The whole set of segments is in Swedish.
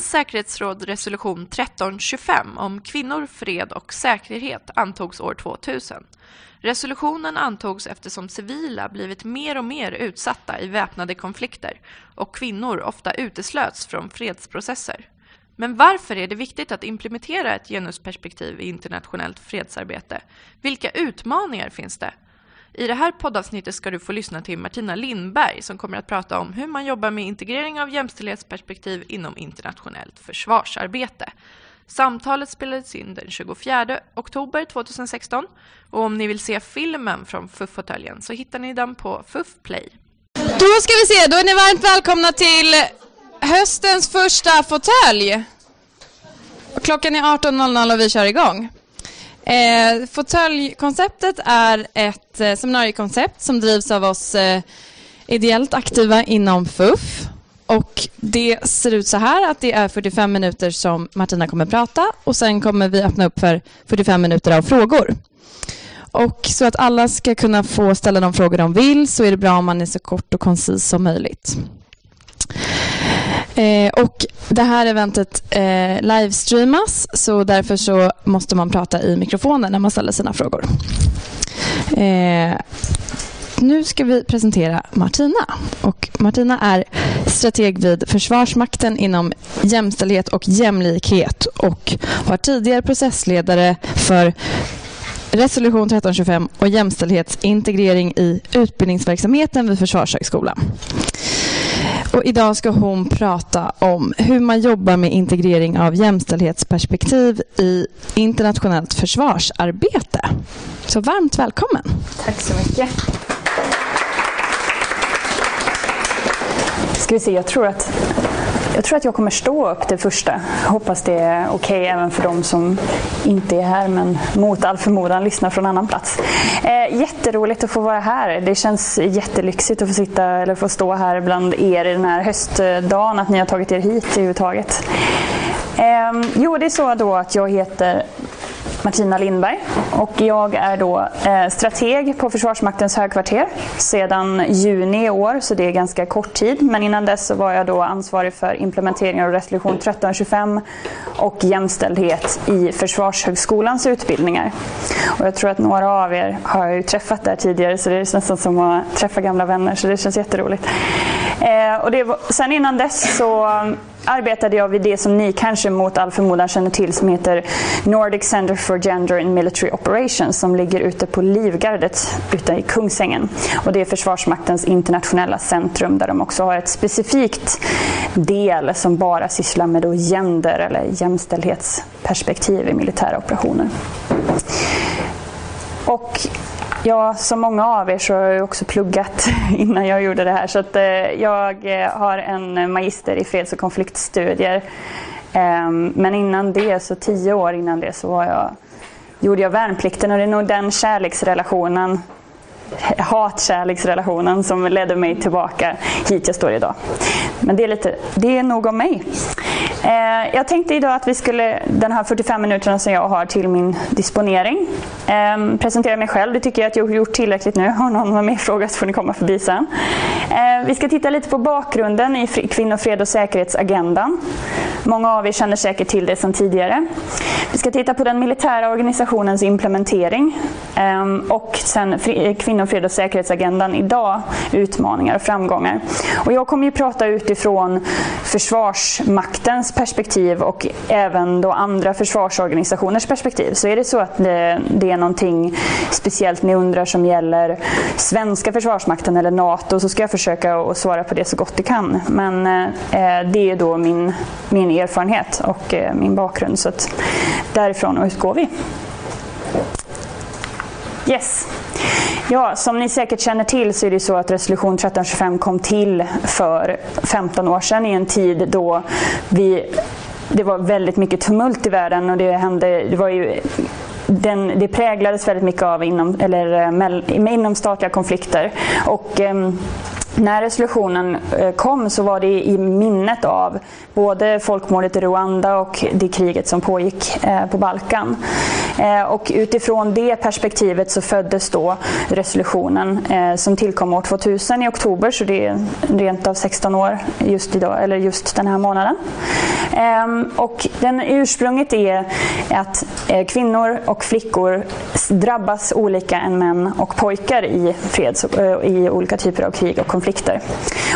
FNs säkerhetsråd resolution 1325 om kvinnor, fred och säkerhet antogs år 2000. Resolutionen antogs eftersom civila blivit mer och mer utsatta i väpnade konflikter och kvinnor ofta uteslöts från fredsprocesser. Men varför är det viktigt att implementera ett genusperspektiv i internationellt fredsarbete? Vilka utmaningar finns det? I det här poddavsnittet ska du få lyssna till Martina Lindberg som kommer att prata om hur man jobbar med integrering av jämställdhetsperspektiv inom internationellt försvarsarbete. Samtalet spelades in den 24 oktober 2016 och om ni vill se filmen från FUF-fåtöljen så hittar ni den på FUF Play. Då ska vi se, då är ni varmt välkomna till höstens första fåtölj. Klockan är 18.00 och vi kör igång. Eh, fåtöljkonceptet är ett eh, seminariekoncept som drivs av oss eh, ideellt aktiva inom FUF. Och det ser ut så här att det är 45 minuter som Martina kommer prata och sen kommer vi öppna upp för 45 minuter av frågor. Och så att alla ska kunna få ställa de frågor de vill så är det bra om man är så kort och koncis som möjligt. Eh, och det här eventet eh, livestreamas så därför så måste man prata i mikrofonen när man ställer sina frågor. Eh, nu ska vi presentera Martina. Och Martina är strateg vid Försvarsmakten inom jämställdhet och jämlikhet och var tidigare processledare för resolution 1325 och jämställdhetsintegrering i utbildningsverksamheten vid Försvarshögskolan. Och idag ska hon prata om hur man jobbar med integrering av jämställdhetsperspektiv i internationellt försvarsarbete. Så varmt välkommen. Tack så mycket. Ska vi se, jag tror att jag tror att jag kommer stå upp det första. Hoppas det är okej okay även för de som inte är här men mot all förmodan lyssnar från annan plats. Eh, jätteroligt att få vara här. Det känns jättelyxigt att få sitta eller få stå här bland er i den här höstdagen, att ni har tagit er hit överhuvudtaget. Eh, jo, det är så då att jag heter Martina Lindberg och jag är då eh, strateg på Försvarsmaktens högkvarter sedan juni i år, så det är ganska kort tid. Men innan dess så var jag då ansvarig för implementering av resolution 1325 och jämställdhet i Försvarshögskolans utbildningar. Och jag tror att några av er har jag ju träffat där tidigare så det är nästan som att träffa gamla vänner så det känns jätteroligt. Eh, och det var, sen innan dess så um, arbetade jag vid det som ni kanske mot all förmodan känner till som heter Nordic Center for Gender and Military Operations som ligger ute på Livgardet ute i Kungsängen. Och det är Försvarsmaktens internationella centrum där de också har ett specifikt del som bara sysslar med då gender eller jämställdhetsperspektiv i militära operationer. Och Ja, som många av er så har jag också pluggat innan jag gjorde det här. Så att, eh, jag eh, har en magister i freds och konfliktstudier. Eh, men innan det, så tio år innan det, så var jag, gjorde jag värnplikten och det är nog den kärleksrelationen hatkärleksrelationen som ledde mig tillbaka hit jag står idag. Men det är, lite, det är nog om mig. Eh, jag tänkte idag att vi skulle, den här 45 minuterna som jag har till min disponering, eh, presentera mig själv. Det tycker jag att jag har gjort tillräckligt nu. Har någon mer fråga så får ni komma förbi sen. Eh, vi ska titta lite på bakgrunden i kvinnor, fred och säkerhetsagendan. Många av er känner säkert till det sedan tidigare. Vi ska titta på den militära organisationens implementering ehm, och sen kvinnor, Inom fred och säkerhetsagendan idag, utmaningar och framgångar. Och jag kommer ju prata utifrån Försvarsmaktens perspektiv och även då andra försvarsorganisationers perspektiv. Så är det så att det, det är någonting speciellt ni undrar som gäller svenska försvarsmakten eller NATO så ska jag försöka att svara på det så gott det kan. Men eh, det är då min, min erfarenhet och eh, min bakgrund. Så att därifrån utgår vi. Yes. Ja, som ni säkert känner till så är det så att resolution 1325 kom till för 15 år sedan i en tid då vi, det var väldigt mycket tumult i världen och det hände, det var ju den, det präglades väldigt mycket av inom, eller, eh, mell, inom statliga konflikter. Och, eh, när resolutionen eh, kom så var det i minnet av både folkmordet i Rwanda och det kriget som pågick eh, på Balkan. Eh, och utifrån det perspektivet så föddes då resolutionen som tillkom år 2000 i oktober, så det är rent av 16 år just, idag, eller just den här månaden. Ehm, och den, ursprunget är att kvinnor och flickor drabbas olika än män och pojkar i, freds, i olika typer av krig och konflikter.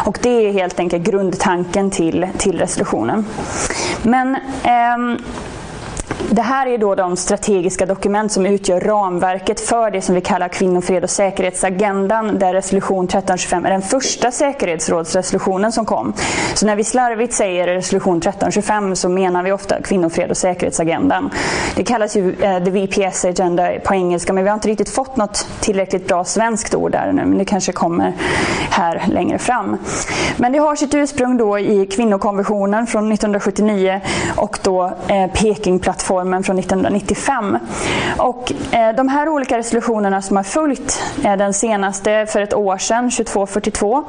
Och det är helt enkelt grundtanken till, till resolutionen. Men eh, det här är då de strategiska dokument som utgör ramverket för det som vi kallar kvinnofred och säkerhetsagendan där resolution 1325 är den första säkerhetsrådsresolutionen som kom. Så när vi slarvigt säger resolution 1325 så menar vi ofta kvinnofred och säkerhetsagendan. Det kallas ju eh, the VPS agenda på engelska men vi har inte riktigt fått något tillräckligt bra svenskt ord där nu men det kanske kommer här längre fram. Men det har sitt ursprung då i kvinnokonventionen från 1979 och då eh, Pekingplattformen reformen från 1995. Och eh, de här olika resolutionerna som har följt eh, den senaste för ett år sedan, 2242,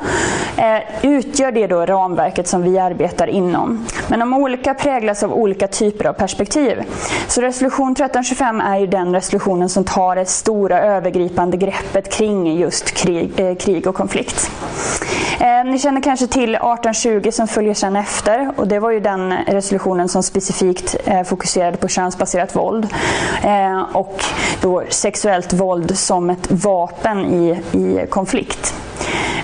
eh, utgör det då ramverket som vi arbetar inom. Men de olika präglas av olika typer av perspektiv. Så resolution 1325 är ju den resolutionen som tar det stora övergripande greppet kring just krig, krig och konflikt. Eh, ni känner kanske till 1820 som följer sen efter och det var ju den resolutionen som specifikt eh, fokuserade på könsbaserat våld eh, och då sexuellt våld som ett vapen i, i konflikt.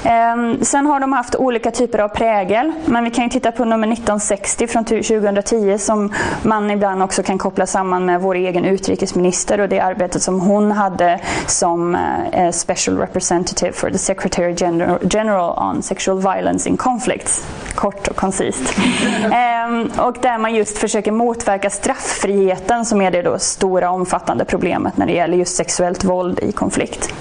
Ehm, sen har de haft olika typer av prägel, men vi kan ju titta på nummer 1960 från 2010 som man ibland också kan koppla samman med vår egen utrikesminister och det arbetet som hon hade som eh, Special Representative for the Secretary General on Sexual Violence in Conflicts. Kort och koncist. Ehm, och där man just försöker motverka strafffriheten som är det då stora omfattande problemet när det gäller just sexuellt våld i konflikt.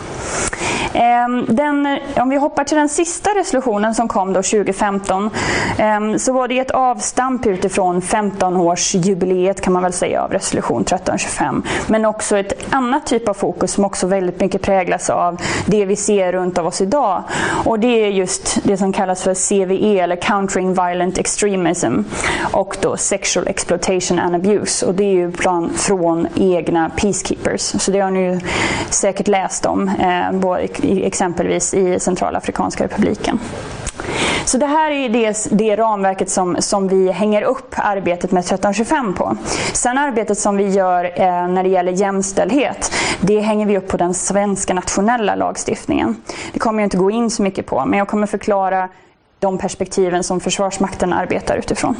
Ehm, den, om vi hoppar till den sista resolutionen som kom då 2015 ehm, så var det ett avstamp utifrån 15-årsjubileet kan man väl säga av resolution 1325. Men också ett annat typ av fokus som också väldigt mycket präglas av det vi ser runt av oss idag. Och det är just det som kallas för CVE eller Countering Violent Extremism och då Sexual Exploitation and Abuse. Och det är ju plan från egna Peacekeepers. Så det har ni ju säkert läst om. Eh, exempelvis i Dominikanska republiken. Så det här är det, det ramverket som, som vi hänger upp arbetet med 1325 på. Sen arbetet som vi gör eh, när det gäller jämställdhet, det hänger vi upp på den svenska nationella lagstiftningen. Det kommer jag inte gå in så mycket på, men jag kommer förklara de perspektiven som Försvarsmakten arbetar utifrån.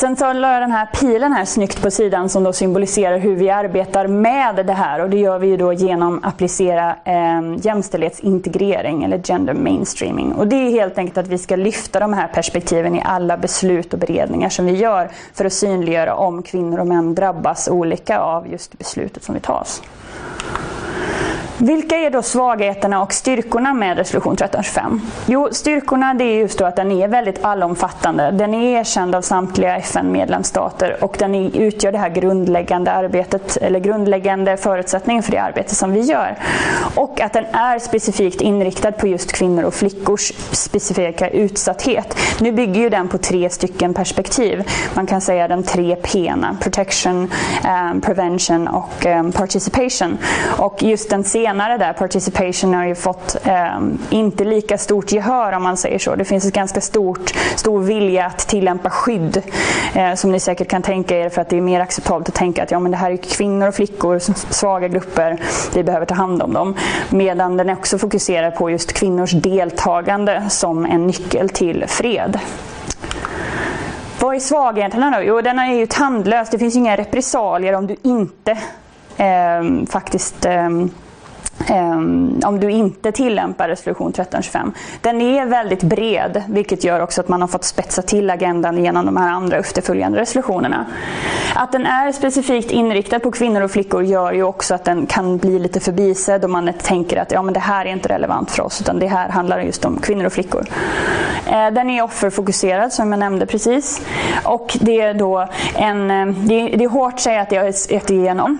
Sen så la jag den här pilen här snyggt på sidan som då symboliserar hur vi arbetar med det här och det gör vi ju då genom att applicera eh, jämställdhetsintegrering eller gender mainstreaming. Och det är helt enkelt att vi ska lyfta de här perspektiven i alla beslut och beredningar som vi gör för att synliggöra om kvinnor och män drabbas olika av just beslutet som vi tar. Vilka är då svagheterna och styrkorna med resolution 1325? Jo, styrkorna det är just då att den är väldigt allomfattande. Den är erkänd av samtliga FN-medlemsstater och den utgör det här grundläggande arbetet, eller grundläggande förutsättningen för det arbete som vi gör. Och att den är specifikt inriktad på just kvinnor och flickors specifika utsatthet. Nu bygger ju den på tre stycken perspektiv. Man kan säga de tre P, protection, um, prevention och um, participation. Och just den senare senare där, participation, har ju fått eh, inte lika stort gehör om man säger så. Det finns en ganska stort, stor vilja att tillämpa skydd eh, som ni säkert kan tänka er för att det är mer acceptabelt att tänka att ja, men det här är kvinnor och flickor, svaga grupper, vi behöver ta hand om dem. Medan den också fokuserar på just kvinnors deltagande som en nyckel till fred. Vad är svagheterna då? Jo, den är ju tandlös. Det finns inga repressalier om du inte eh, faktiskt eh, Um, om du inte tillämpar resolution 1325. Den är väldigt bred, vilket gör också att man har fått spetsa till agendan genom de här andra efterföljande resolutionerna. Att den är specifikt inriktad på kvinnor och flickor gör ju också att den kan bli lite förbisedd om man tänker att ja, men det här är inte relevant för oss, utan det här handlar just om kvinnor och flickor. Uh, den är offerfokuserad som jag nämnde precis. Och det är då en, eh, det är, det är hårt att säga att det är ett igenom.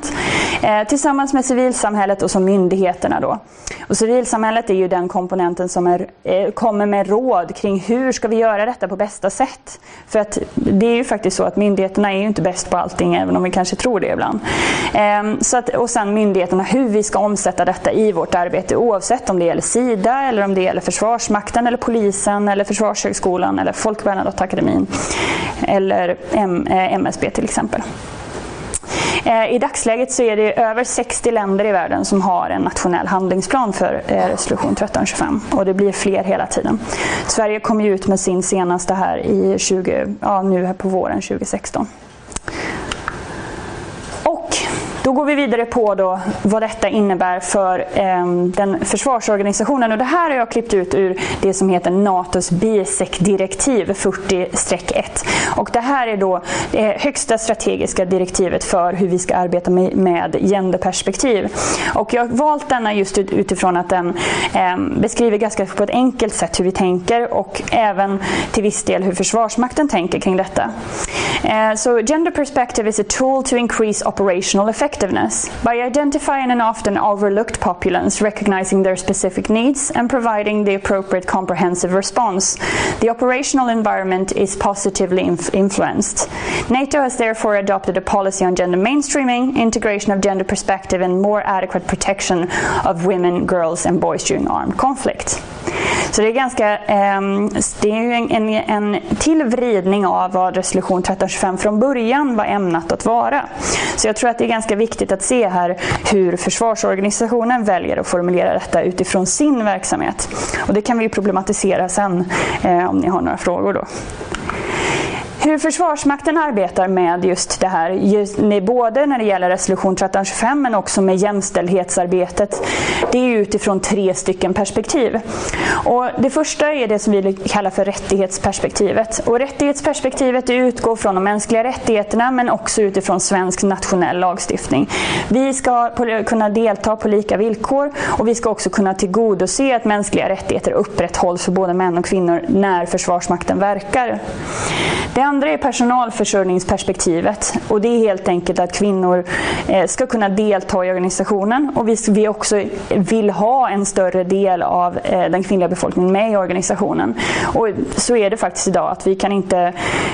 Uh, eh, tillsammans med civilsamhället och som myndighet myndigheterna då. Och civilsamhället är ju den komponenten som är, eh, kommer med råd kring hur ska vi göra detta på bästa sätt. För att det är ju faktiskt så att myndigheterna är ju inte bäst på allting även om vi kanske tror det ibland. Ehm, så att, och sen myndigheterna hur vi ska omsätta detta i vårt arbete oavsett om det gäller Sida eller om det gäller Försvarsmakten eller polisen eller Försvarshögskolan eller Folke Bernadotteakademin eller MSB eh, till exempel. Eh, I dagsläget så är det över 60 länder i världen som har en nationell handlingsplan för eh, resolution 1325 och det blir fler hela tiden. Sverige kom ju ut med sin senaste här i 20, ja, nu här på våren 2016. Då går vi vidare på då vad detta innebär för eh, den försvarsorganisationen. Och det här har jag klippt ut ur det som heter NATOs BISEC-direktiv 40-1. Och det här är då det högsta strategiska direktivet för hur vi ska arbeta med, med genderperspektiv. Och jag har valt denna just utifrån att den eh, beskriver ganska på ett enkelt sätt hur vi tänker och även till viss del hur Försvarsmakten tänker kring detta. Eh, so gender perspective is a tool to increase operational effect effectiveness by identifying an often overlooked populace, recognizing their specific needs, and providing the appropriate comprehensive response. The operational environment is positively inf- influenced. NATO has therefore adopted a policy on gender mainstreaming, integration of gender perspective, and more adequate protection of women, girls, and boys during armed conflict. Så det är ganska, eh, det är en, en, en till vridning av vad resolution 1325 från början var ämnat att vara. Så jag tror att det är ganska viktigt att se här hur försvarsorganisationen väljer att formulera detta utifrån sin verksamhet. Och det kan vi problematisera sen eh, om ni har några frågor då. Hur Försvarsmakten arbetar med just det här, just, både när det gäller resolution 1325 men också med jämställdhetsarbetet, det är utifrån tre stycken perspektiv. Och det första är det som vi kallar för rättighetsperspektivet. Och rättighetsperspektivet utgår från de mänskliga rättigheterna men också utifrån svensk nationell lagstiftning. Vi ska kunna delta på lika villkor och vi ska också kunna tillgodose att mänskliga rättigheter upprätthålls för både män och kvinnor när Försvarsmakten verkar. Det andra är personalförsörjningsperspektivet och det är helt enkelt att kvinnor eh, ska kunna delta i organisationen och vi också vill ha en större del av eh, den kvinnliga befolkningen med i organisationen. Och så är det faktiskt idag att vi kan inte,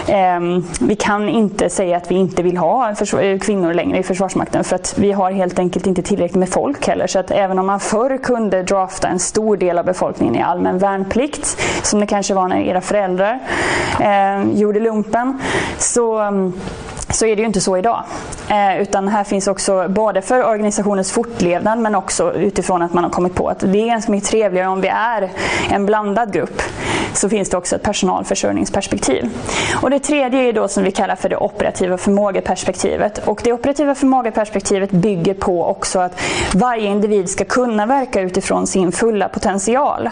ehm, vi kan inte säga att vi inte vill ha eh, kvinnor längre i Försvarsmakten för att vi har helt enkelt inte tillräckligt med folk heller. Så att även om man förr kunde drafta en stor del av befolkningen i allmän värnplikt, som det kanske var när era föräldrar eh, gjorde pumpen så mm, så är det ju inte så idag. Eh, utan här finns också både för organisationens fortlevnad men också utifrån att man har kommit på att det är ganska mycket trevligare om vi är en blandad grupp. Så finns det också ett personalförsörjningsperspektiv. Och det tredje är då som vi kallar för det operativa förmågeperspektivet. Och det operativa förmågeperspektivet bygger på också att varje individ ska kunna verka utifrån sin fulla potential.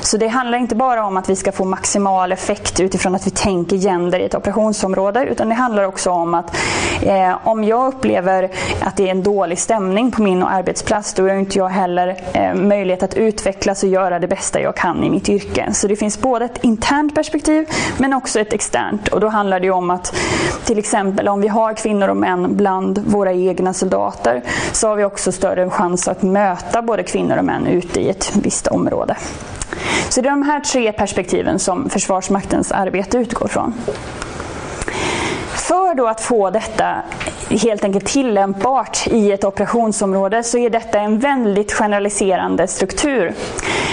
Så det handlar inte bara om att vi ska få maximal effekt utifrån att vi tänker gender i ett operationsområde utan det handlar också om att eh, om jag upplever att det är en dålig stämning på min arbetsplats, då har inte jag heller eh, möjlighet att utvecklas och göra det bästa jag kan i mitt yrke. Så det finns både ett internt perspektiv men också ett externt. Och då handlar det om att till exempel om vi har kvinnor och män bland våra egna soldater så har vi också större chans att möta både kvinnor och män ute i ett visst område. Så det är de här tre perspektiven som Försvarsmaktens arbete utgår från. För då att få detta helt enkelt tillämpbart i ett operationsområde så är detta en väldigt generaliserande struktur.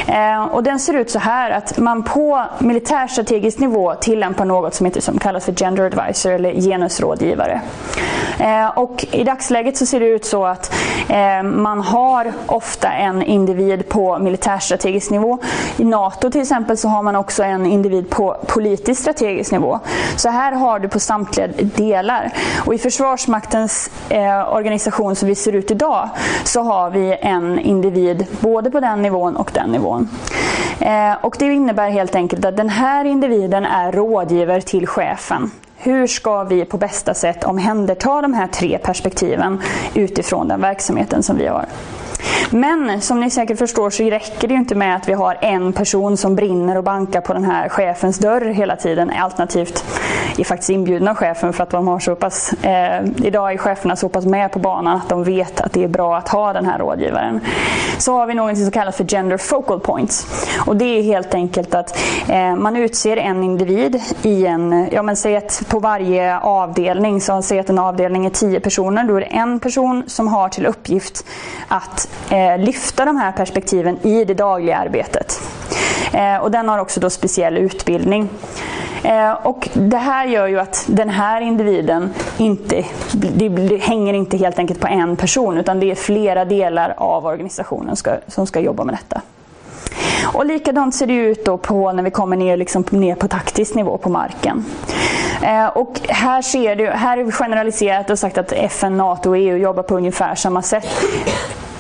Eh, och den ser ut så här att man på militärstrategisk nivå tillämpar något som, heter, som kallas för gender advisor eller genusrådgivare. Eh, och I dagsläget så ser det ut så att eh, man har ofta en individ på militärstrategisk nivå. I NATO till exempel så har man också en individ på politisk strategisk nivå. Så här har du på samtliga delar. Och I Försvarsmaktens eh, organisation som vi ser ut idag så har vi en individ både på den nivån och den nivån. Eh, och det innebär helt enkelt att den här individen är rådgivare till chefen. Hur ska vi på bästa sätt omhänderta de här tre perspektiven utifrån den verksamheten som vi har? Men som ni säkert förstår så räcker det ju inte med att vi har en person som brinner och bankar på den här chefens dörr hela tiden. Alternativt är faktiskt inbjudna av chefen för att de har så pass, eh, idag är cheferna så pass med på banan att de vet att det är bra att ha den här rådgivaren. Så har vi något som kallas för gender focal points. Och det är helt enkelt att eh, man utser en individ i en, ja men säg att på varje avdelning, så säg att en avdelning är tio personer, då är det en person som har till uppgift att Eh, lyfta de här perspektiven i det dagliga arbetet. Eh, och den har också då speciell utbildning. Eh, och det här gör ju att den här individen inte, det, det, hänger inte helt enkelt på en person utan det är flera delar av organisationen ska, som ska jobba med detta. Och likadant ser det ut då på när vi kommer ner, liksom, ner på taktisk nivå på marken. Eh, och här, ser du, här är vi generaliserat och sagt att FN, NATO och EU jobbar på ungefär samma sätt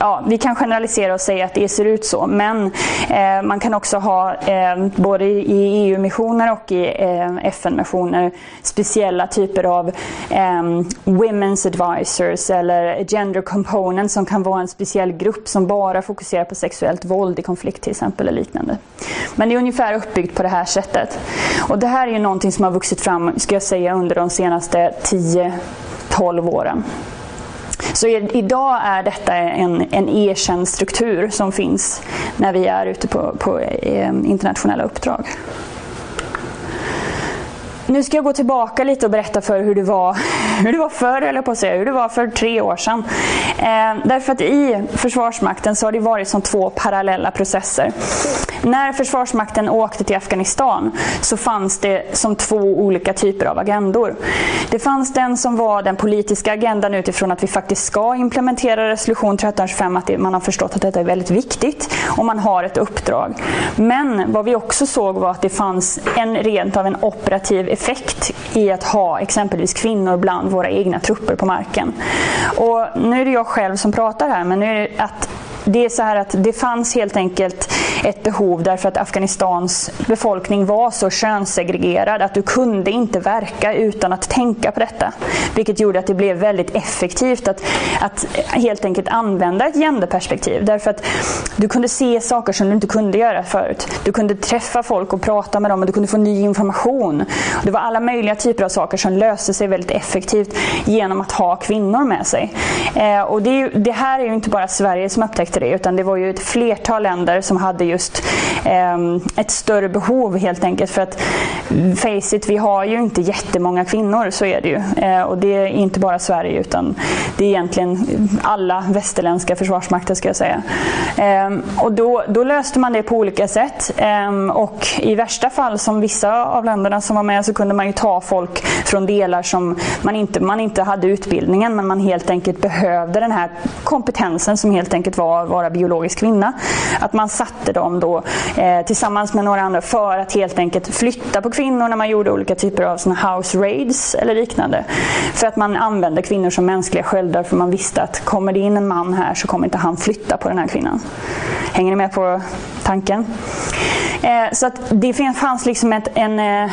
ja, vi kan generalisera och säga att det ser ut så, men eh, man kan också ha eh, både i EU-missioner och i eh, FN-missioner speciella typer av eh, Women's Advisors eller Gender Component som kan vara en speciell grupp som bara fokuserar på sexuellt våld i konflikt till exempel eller liknande. Men det är ungefär uppbyggt på det här sättet. Och det här är ju någonting som har vuxit fram, ska jag säga, under de senaste 10-12 åren. Så idag är detta en, en erkänd struktur som finns när vi är ute på, på eh, internationella uppdrag. Nu ska jag gå tillbaka lite och berätta för hur det var, hur det var förr, eller på att säga, hur det var för tre år sedan. Eh, därför att i Försvarsmakten så har det varit som två parallella processer. När Försvarsmakten åkte till Afghanistan så fanns det som två olika typer av agendor. Det fanns den som var den politiska agendan utifrån att vi faktiskt ska implementera resolution 1325, att man har förstått att detta är väldigt viktigt och man har ett uppdrag. Men vad vi också såg var att det fanns en rent av en operativ effekt i att ha exempelvis kvinnor bland våra egna trupper på marken. Och nu är det jag själv som pratar här, men nu är det att det är så här att det fanns helt enkelt ett behov därför att Afghanistans befolkning var så könssegregerad att du kunde inte verka utan att tänka på detta. Vilket gjorde att det blev väldigt effektivt att, att helt enkelt använda ett genderperspektiv. Därför att du kunde se saker som du inte kunde göra förut. Du kunde träffa folk och prata med dem och du kunde få ny information. Det var alla möjliga typer av saker som löste sig väldigt effektivt genom att ha kvinnor med sig. Eh, och det, det här är ju inte bara Sverige som efter det utan det var ju ett flertal länder som hade just eh, ett större behov helt enkelt. För att face it, vi har ju inte jättemånga kvinnor, så är det ju. Eh, och det är inte bara Sverige utan det är egentligen alla västerländska försvarsmakter ska jag säga. Eh, och då, då, löste man det på olika sätt. Ehm, och i värsta fall, som vissa av länderna som var med, så kunde man ju ta folk från delar som man inte, man inte hade utbildningen men man helt enkelt behövde den här kompetensen som helt enkelt var att vara biologisk kvinna. Att man satte dem då eh, tillsammans med några andra för att helt enkelt flytta på kvinnor när man gjorde olika typer av såna house raids eller liknande. För att man använde kvinnor som mänskliga sköldar för man visste att kommer det in en man här så kommer inte han flytta på den här kvinnan. Hänger ni med på tanken? Eh, så att det fanns liksom ett, en, eh,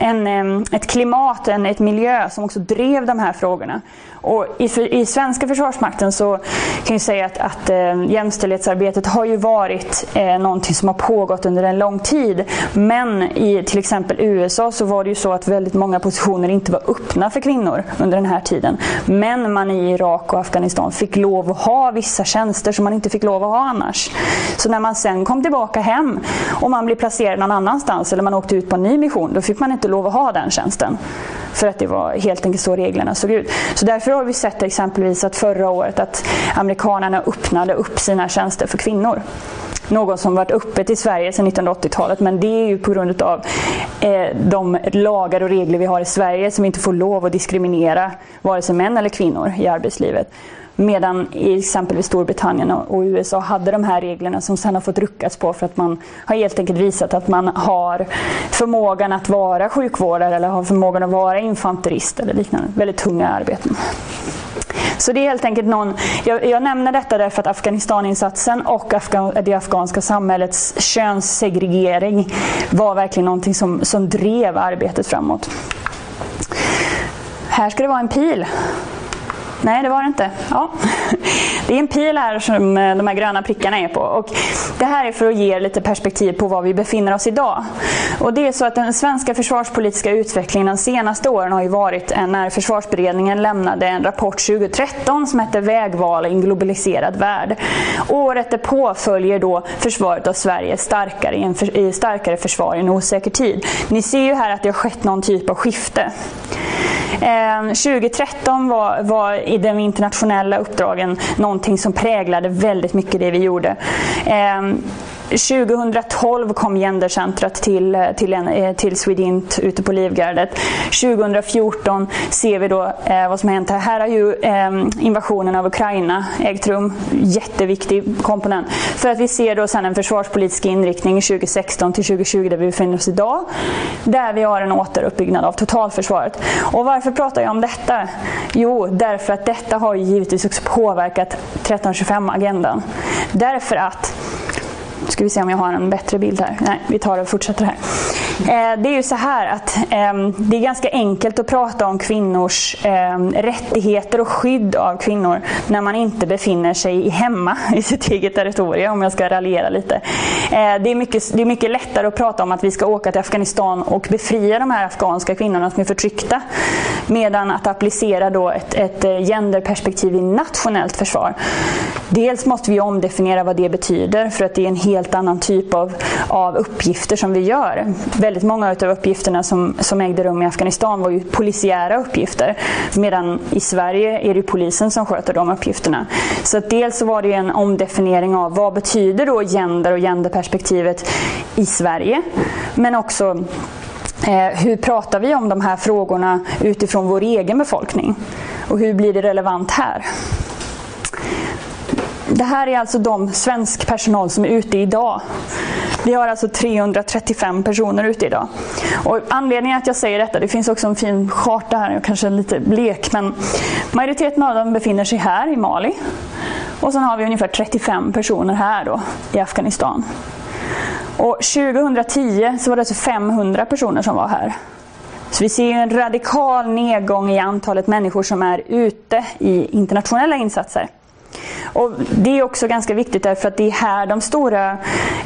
en, eh, ett klimat, en, ett miljö som också drev de här frågorna. Och i, I svenska försvarsmakten så kan jag säga att, att eh, jämställdhetsarbetet har ju varit eh, någonting som har pågått under en lång tid. Men i till exempel USA så var det ju så att väldigt många positioner inte var öppna för kvinnor under den här tiden. Men man i Irak och Afghanistan fick lov att ha vissa tjänster som man inte fick lov att ha annars. Så när man sen kom tillbaka hem och man blev placerad någon annanstans eller man åkte ut på en ny mission, då fick man inte lov att ha den tjänsten. För att det var helt enkelt så reglerna såg ut. Så därför har vi sett exempelvis att förra året att amerikanerna öppnade upp sina tjänster för kvinnor. Något som varit öppet i Sverige sedan 1980-talet men det är ju på grund av eh, de lagar och regler vi har i Sverige som inte får lov att diskriminera vare sig män eller kvinnor i arbetslivet. Medan i exempelvis Storbritannien och USA hade de här reglerna som sen har fått ruckas på för att man har helt enkelt visat att man har förmågan att vara sjukvårdare eller har förmågan att vara infanterist eller liknande. Väldigt tunga arbeten. Så det är helt enkelt någon, jag, jag nämner detta därför att Afghanistaninsatsen och Afgan, det afghanska samhällets könssegregering var verkligen någonting som, som drev arbetet framåt. Här ska det vara en pil. Nej, det var det inte. Ja. Det är en pil här som eh, de här gröna prickarna är på. Och det här är för att ge lite perspektiv på var vi befinner oss idag. Och det är så att den svenska försvarspolitiska utvecklingen de senaste åren har ju varit när försvarsberedningen lämnade en rapport 2013 som hette Vägval i en globaliserad värld. Året därpå följer då försvaret av Sverige starkare i, en för, i starkare försvar i en osäker tid. Ni ser ju här att det har skett någon typ av skifte. Ehm, 2013 var, var i de internationella uppdragen någonting som präglade väldigt mycket det vi gjorde. Ehm, 2012 kom Gendercentrat till, eh, till, en, eh, till Swedint ute på Livgardet. 2014 ser vi då eh, vad som har hänt här. Här har ju eh, invasionen av Ukraina ägt rum. Jätteviktig komponent. För att vi ser då sen en försvarspolitisk inriktning 2016 till 2020 där vi befinner oss idag. Där vi har en återuppbyggnad av totalförsvaret. Och varför pratar jag om detta? Jo, därför att detta har givetvis också påverkat 1325-agendan. Därför att ska vi se om jag har en bättre bild här. Nej, vi tar och fortsätter här. Eh, det är ju så här att ehm, det är ganska enkelt att prata om kvinnors ehm, rättigheter och skydd av kvinnor när man inte befinner sig hemma i sitt eget territorium, om jag ska raljera lite. Eh, det är, mycket, det är mycket lättare att prata om att vi ska åka till Afghanistan och befria de här afghanska kvinnorna som är förtryckta. Medan att applicera då ett, ett eh, genderperspektiv i nationellt försvar. Dels måste vi omdefiniera vad det betyder för att det är en helt annan typ av, av uppgifter som vi gör. Väldigt många av uppgifterna som, som ägde rum i Afghanistan var ju polisiära uppgifter. Medan i Sverige är det polisen som sköter de uppgifterna. Så att dels så var det en omdefiniering av vad betyder då gender och genderperspektivet i Sverige. Men också eh, hur pratar vi om de här frågorna utifrån vår egen befolkning? Och hur blir det relevant här? Det här är alltså de svensk personal som är ute idag. Vi har alltså 335 personer ute idag. Och anledningen att jag säger detta, det finns också en fin karta här, kanske lite blek, men majoriteten av dem befinner sig här i Mali. Och sen har vi ungefär 35 personer här då, i Afghanistan. Och 2010 så var det alltså 500 personer som var här. Så vi ser en radikal nedgång i antalet människor som är ute i internationella insatser. Och Det är också ganska viktigt därför att det är här de stora,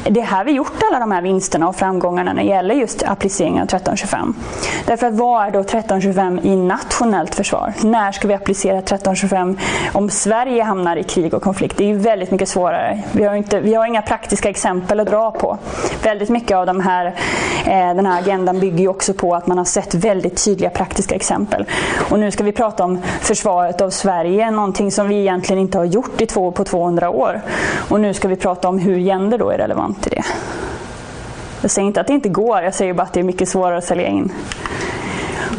det är här vi gjort alla de här vinsterna och framgångarna när det gäller just appliceringen av 1325. Därför att vad är då 1325 i nationellt försvar? När ska vi applicera 1325 om Sverige hamnar i krig och konflikt? Det är ju väldigt mycket svårare. Vi har, inte, vi har inga praktiska exempel att dra på. Väldigt mycket av de här, eh, den här agendan bygger ju också på att man har sett väldigt tydliga praktiska exempel. Och nu ska vi prata om försvaret av Sverige, någonting som vi egentligen inte har gjort gjort i två två på 200 år. Och nu ska vi prata om hur gender då är relevant i det. Jag säger inte att det inte går, jag säger bara att det är mycket svårare att sälja in.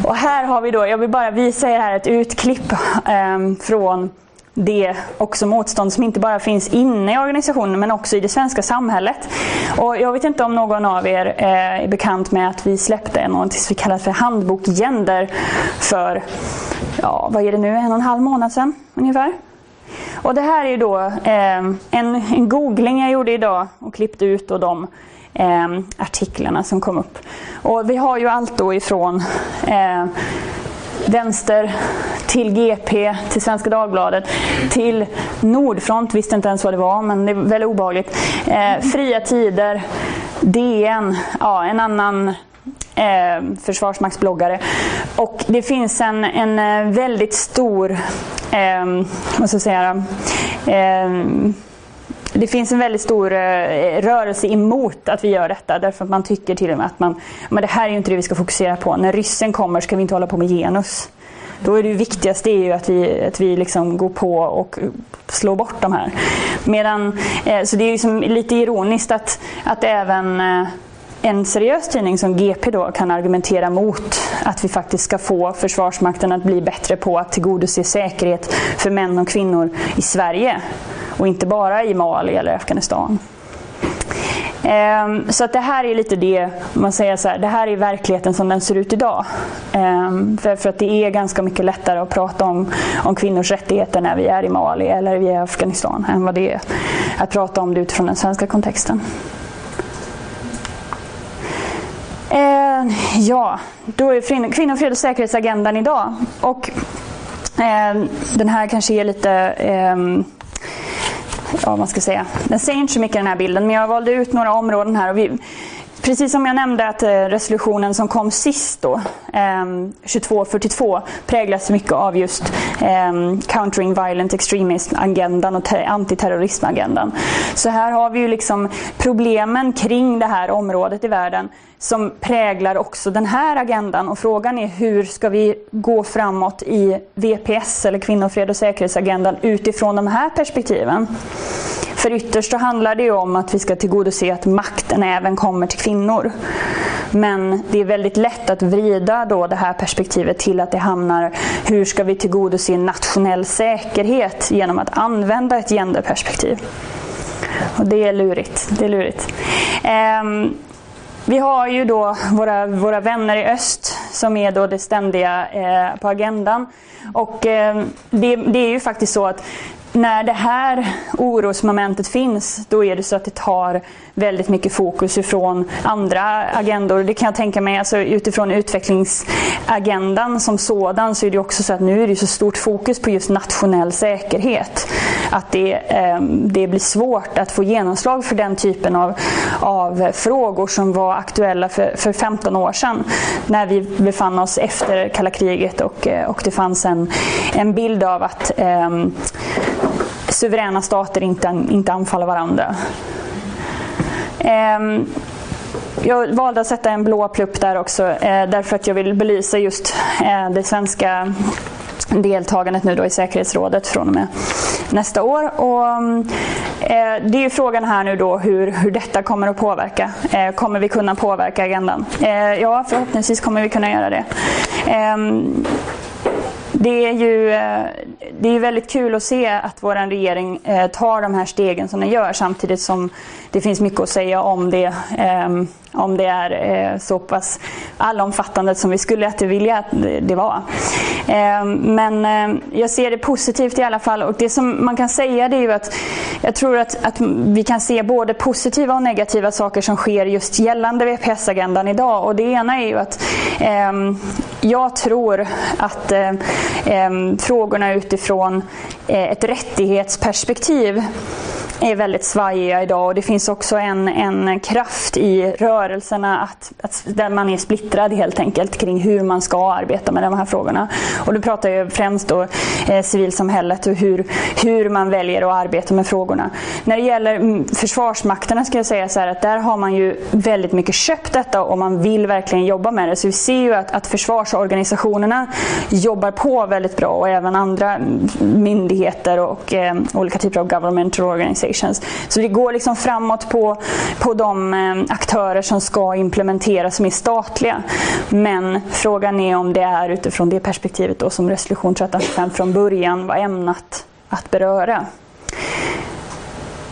Och här har vi då, jag vill bara visa er här ett utklipp eh, från det också motstånd som inte bara finns inne i organisationen men också i det svenska samhället. Och jag vet inte om någon av er eh, är bekant med att vi släppte något som vi kallar för handbok gender för, ja vad är det nu, en och en halv månad sedan ungefär. Och det här är då eh, en, en googling jag gjorde idag och klippte ut då de eh, artiklarna som kom upp. Och vi har ju allt då ifrån eh, vänster till GP, till Svenska Dagbladet, till Nordfront, visste inte ens vad det var men det är väldigt obehagligt. Eh, fria Tider, DN, ja, en annan eh, försvarsmaktsbloggare. Och det finns en, en eh, väldigt stor, eh, vad ska jag säga, eh, det finns en väldigt stor eh, rörelse emot att vi gör detta därför att man tycker till och med att man, men det här är ju inte det vi ska fokusera på. När ryssen kommer ska vi inte hålla på med genus. Då är det viktigaste är ju att vi, att vi liksom går på och slår bort de här. Medan, eh, så det är liksom lite ironiskt att, att även eh, en seriös tidning som GP då kan argumentera mot att vi faktiskt ska få Försvarsmakten att bli bättre på att tillgodose säkerhet för män och kvinnor i Sverige och inte bara i Mali eller Afghanistan. Ehm, så att det här är lite det, man säger så här, det här är verkligheten som den ser ut idag. Ehm, för, för att det är ganska mycket lättare att prata om, om kvinnors rättigheter när vi är i Mali eller vi är i Afghanistan än vad det är att prata om det utifrån den svenska kontexten. Eh, ja, då är kvinnor, fred och säkerhetsagendan idag. Och eh, den här kanske är lite eh, ja, man ska säga. Den säger inte så mycket den här bilden, men jag valde ut några områden här. Och vi, precis som jag nämnde att eh, resolutionen som kom sist då, ehm, 2242, präglas mycket av just ehm, Countering Violent Extremism-agendan och antiterrorism-agendan. Så här har vi ju liksom problemen kring det här området i världen som präglar också den här agendan. Och frågan är hur ska vi gå framåt i VPS, eller kvinnofred och säkerhetsagendan, utifrån de här perspektiven. För ytterst så handlar det ju om att vi ska tillgodose att makten även kommer till kvinnor. Men det är väldigt lätt att vrida då det här perspektivet till att det hamnar, hur ska vi tillgodose nationell säkerhet genom att använda ett genderperspektiv? Och det är lurigt. Det är lurigt. Um, vi har ju då våra, våra vänner i öst som är då det ständiga eh, på agendan. Och eh, det, det, är ju faktiskt så att när det här orosmomentet finns, då är det så att det tar väldigt mycket fokus ifrån andra agendor. Det kan jag tänka mig, alltså utifrån utvecklingsagendan som sådan så är det också så att nu är det så stort fokus på just nationell säkerhet. Att det, eh, det blir svårt att få genomslag för den typen av, av frågor som var aktuella för, för 15 år sedan. När vi befann oss efter kalla kriget och, och det fanns en, en bild av att eh, suveräna stater inte, inte anfaller varandra. Ehm, jag valde att sätta en blå plupp där också eh, därför att jag vill belysa just eh, det svenska deltagandet nu då i säkerhetsrådet från och med nästa år. Och, eh, det är frågan här nu då hur, hur detta kommer att påverka. Eh, kommer vi kunna påverka agendan? Eh, ja, förhoppningsvis kommer vi kunna göra det. Ehm, det är ju eh, det är väldigt kul att se att vår regering eh, tar de här stegen som den gör samtidigt som det finns mycket att säga om det, ehm, om det är eh, så pass allomfattande som vi skulle att vilja att det var. Eh, men eh, jag ser det positivt i alla fall och det som man kan säga det är ju att jag tror att, att vi kan se både positiva och negativa saker som sker just gällande VPS-agendan idag och det ena är ju att jag tror att frågorna utifrån ett rättighetsperspektiv är väldigt svajiga idag och det finns också en, en kraft i rörelserna att, att, där man är splittrad helt enkelt kring hur man ska arbeta med de här frågorna. Och då pratar jag främst då eh, civilsamhället och hur, hur man väljer att arbeta med frågorna. När det gäller mm, försvarsmakterna ska jag säga så här att där har man ju väldigt mycket köpt detta och man vill verkligen jobba med det. Så vi ser ju att, att försvarsorganisationerna jobbar på väldigt bra och även andra mm, myndigheter och eh, olika typer av governmental organisationer. Organizations. Så det går liksom framåt på, på de eh, aktörer som ska implementera som är statliga. Men frågan är om det är utifrån det perspektivet då som resolution 1325 från början var ämnat att beröra.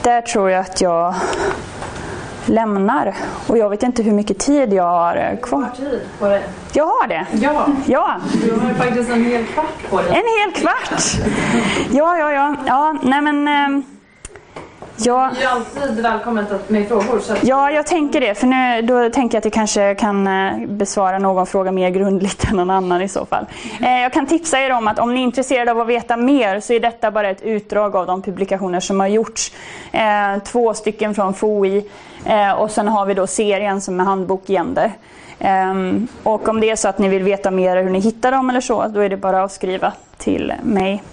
Där tror jag att jag lämnar. Och jag vet inte hur mycket tid jag har eh, kvar. Tid på dig. Jag har det? Ja. ja. Du har faktiskt en hel kvart på dig. En hel kvart? Ja, ja, ja. ja nej men... Eh, Ja. Det är alltid välkommet med frågor. Så att... Ja, jag tänker det. För nu, då tänker jag att jag kanske kan eh, besvara någon fråga mer grundligt än någon annan i så fall. Eh, jag kan tipsa er om att om ni är intresserade av att veta mer så är detta bara ett utdrag av de publikationer som har gjorts. Eh, två stycken från FOI och sen har vi då serien som är handbok gender. Ehm, och om det är så att ni vill veta mer hur ni hittar dem eller så, då är det bara att skriva till mig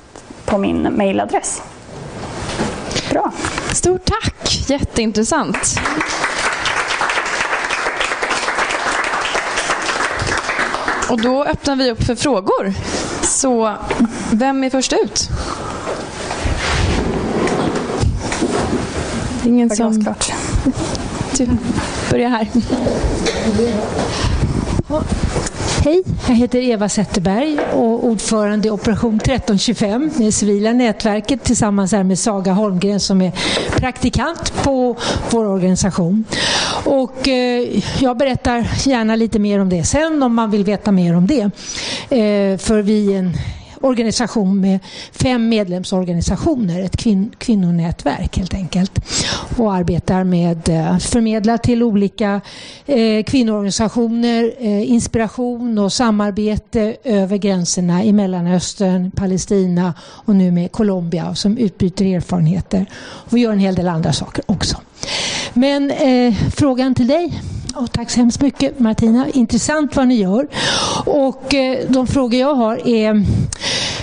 på min mailadress. Bra. Stort tack! Jätteintressant. Och då öppnar vi upp för frågor. Så vem är först ut? Ingen som... Klart. Du börjar här. Hej, jag heter Eva Zetterberg och ordförande i Operation 1325, det civila nätverket tillsammans med Saga Holmgren som är praktikant på vår organisation. Och eh, jag berättar gärna lite mer om det sen om man vill veta mer om det. Eh, för vi är en organisation med fem medlemsorganisationer, ett kvin kvinnonätverk helt enkelt. Och arbetar med eh, att förmedla till olika eh, kvinnoorganisationer eh, inspiration och samarbete över gränserna i Mellanöstern, Palestina och nu med Colombia som utbyter erfarenheter. Och vi gör en hel del andra saker också. Men eh, frågan till dig och tack så hemskt mycket Martina. Intressant vad ni gör. Och eh, de frågor jag har är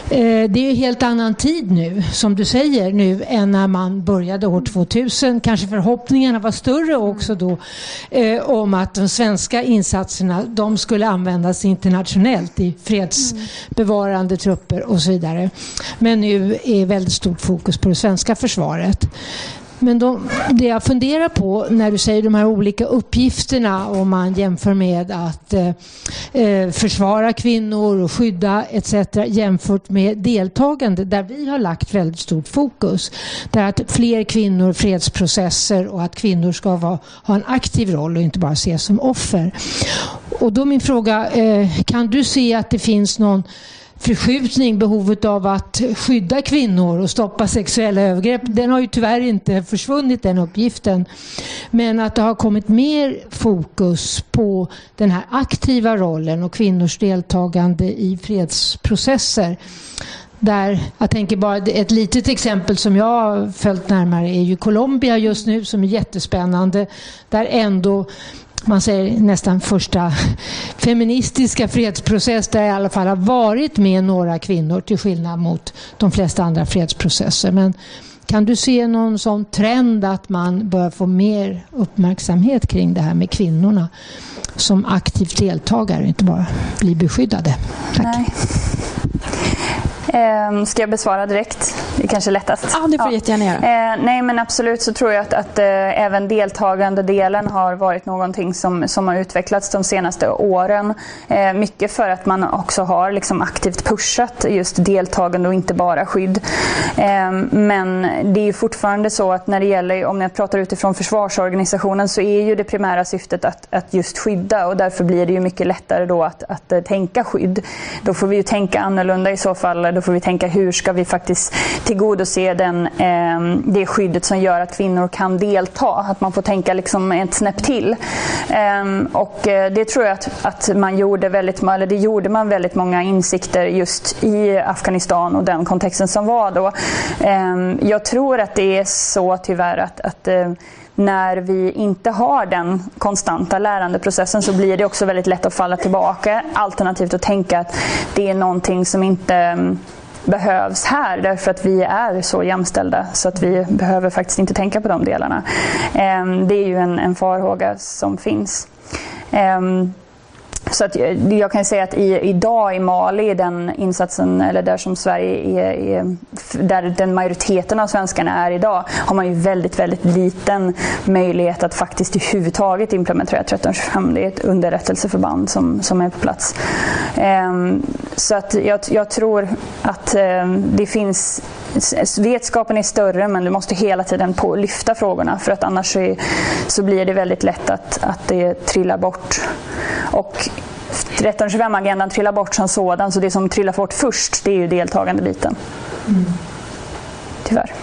eh, det är ju helt annan tid nu, som du säger, nu än när man började år 2000. Kanske förhoppningarna var större också då eh, om att de svenska insatserna de skulle användas internationellt i fredsbevarande trupper och så vidare. Men nu är väldigt stort fokus på det svenska försvaret. Men de, det jag funderar på när du säger de här olika uppgifterna om man jämför med att eh, eh försvara kvinnor och skydda etc. jämfört med deltagande där vi har lagt väldigt stort fokus. Där att fler kvinnor, fredsprocesser och att kvinnor ska vara, ha en aktiv roll och inte bara ses som offer. Och då min fråga, eh, kan du se att det finns någon förskjutning, behovet av att skydda kvinnor och stoppa sexuella övergrepp, den har ju tyvärr inte försvunnit den uppgiften. Men att det har kommit mer fokus på den här aktiva rollen och kvinnors deltagande i fredsprocesser. Där, jag tänker bara ett litet exempel som jag har följt närmare är ju Colombia just nu som är jättespännande. Där ändå man säger nästan första feministiska fredsprocess där jag i alla fall har varit med några kvinnor till skillnad mot de flesta andra fredsprocesser. Men kan du se någon sån trend att man bör få mer uppmärksamhet kring det här med kvinnorna som aktivt deltagare, inte bara bli beskyddade? Tack. Nej. Eh, ska jag besvara direkt? Det är kanske lättast. Ja, det får du jättegärna göra. Eh, nej, men absolut så tror jag att, att eh, även deltagandedelen har varit någonting som, som har utvecklats de senaste åren. Eh, mycket för att man också har liksom aktivt pushat just deltagande och inte bara skydd. Ehm, men det är fortfarande så att när det gäller, om jag pratar utifrån försvarsorganisationen, så är ju det primära syftet att, att just skydda och därför blir det ju mycket lättare då att, att eh, tänka skydd. Då får vi ju tänka annorlunda i så fall får vi tänka hur ska vi faktiskt tillgodose den, eh, det skyddet som gör att kvinnor kan delta. Att man får tänka liksom ett snäpp till. Ehm, och eh, det tror jag att, att man gjorde väldigt, eller det gjorde man väldigt många insikter just i Afghanistan och den kontexten som var då. Ehm, jag tror att det är så tyvärr att, att eh, när vi inte har den konstanta lärandeprocessen så blir det också väldigt lätt att falla tillbaka. Alternativt att tänka att det är någonting som inte mm, behövs här därför att vi är så jämställda så att vi behöver faktiskt inte tänka på de delarna. Ehm, det är ju en, en farhåga som finns. Ehm, så att eh, jag kan säga att i, idag i Mali, den insatsen, eller där som Sverige är, är, där den majoriteten av svenskarna är idag, har man ju väldigt, väldigt liten möjlighet att faktiskt överhuvudtaget implementera 1325. Det är ett underrättelseförband som, som är på plats. Ehm, så att jag, jag tror att ehm, det finns Vetskapen är större men du måste hela tiden på lyfta frågorna för att annars så, så blir det väldigt lätt att, att det trillar bort. Och 1325-agendan trillar bort som sådan, så det som trillar bort först det är ju deltagandebiten. Mm. Tyvärr.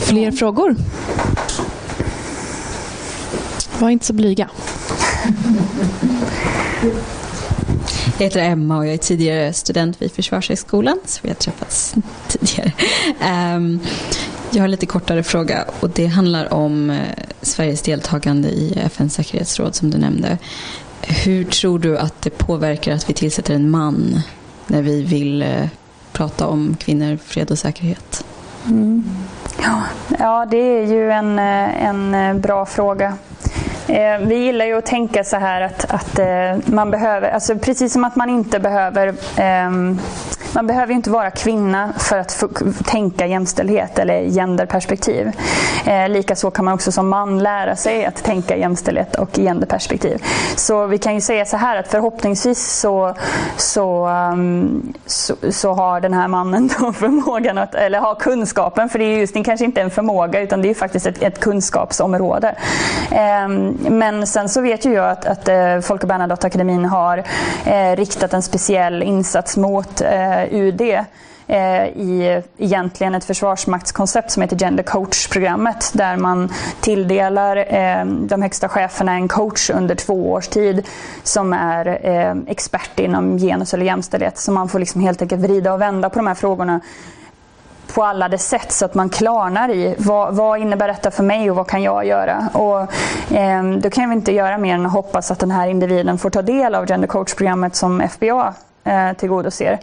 Fler frågor? Var inte så blyga. Jag heter Emma och jag är tidigare student vid Försvarshögskolan, så vi har träffats tidigare. Jag har lite kortare fråga och det handlar om eh, Sveriges deltagande i FNs säkerhetsråd som du nämnde. Hur tror du att det påverkar att vi tillsätter en man när vi vill eh, prata om kvinnor, fred och säkerhet? Mm. Ja, ja, det är ju en, eh, en bra fråga. Vi gillar ju att tänka så här att, att man behöver, alltså precis som att man inte behöver ehm, man behöver ju inte vara kvinna för att tänka jämställdhet eller genderperspektiv. Eh, Likaså kan man också som man lära sig att tänka jämställdhet och genderperspektiv. Så vi kan ju säga så här att förhoppningsvis så, så, um, så, så, har den här mannen då förmågan att, eller har kunskapen, för det är just det kanske inte en förmåga utan det är faktiskt ett, ett kunskapsområde. Eh, men sen så vet ju jag att, att eh, Folke Bernadotteakademin har eh, riktat en speciell insats mot eh, Eh, UD eh, i egentligen ett försvarsmaktskoncept som heter Gender Coach-programmet där man tilldelar eh, de högsta cheferna en coach under två års tid som är eh, expert inom genus eller jämställdhet. Så man får liksom helt enkelt vrida och vända på de här frågorna på alla dess sätt så att man klarnar i vad, vad, innebär detta för mig och vad kan jag göra? Och, eh, då kan vi inte göra mer än att hoppas att den här individen får ta del av Gender Coach-programmet som FBA eh, tillgodoser.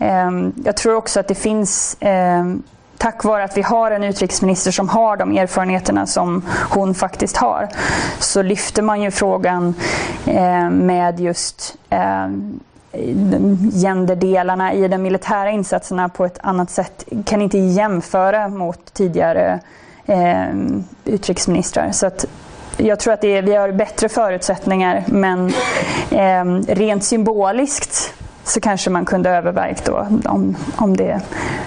Ehm, jag tror också att det finns ehm, tack vare att vi har en utrikesminister som har de erfarenheterna som hon faktiskt har, så lyfter man ju frågan ehm, med just genderdelarna i de militära insatserna på ett annat sätt. Kan inte jämföra mot tidigare utrikesministrar. Så att jag tror att är, vi har bättre förutsättningar men rent symboliskt så kanske man kunde övervägt då om, om det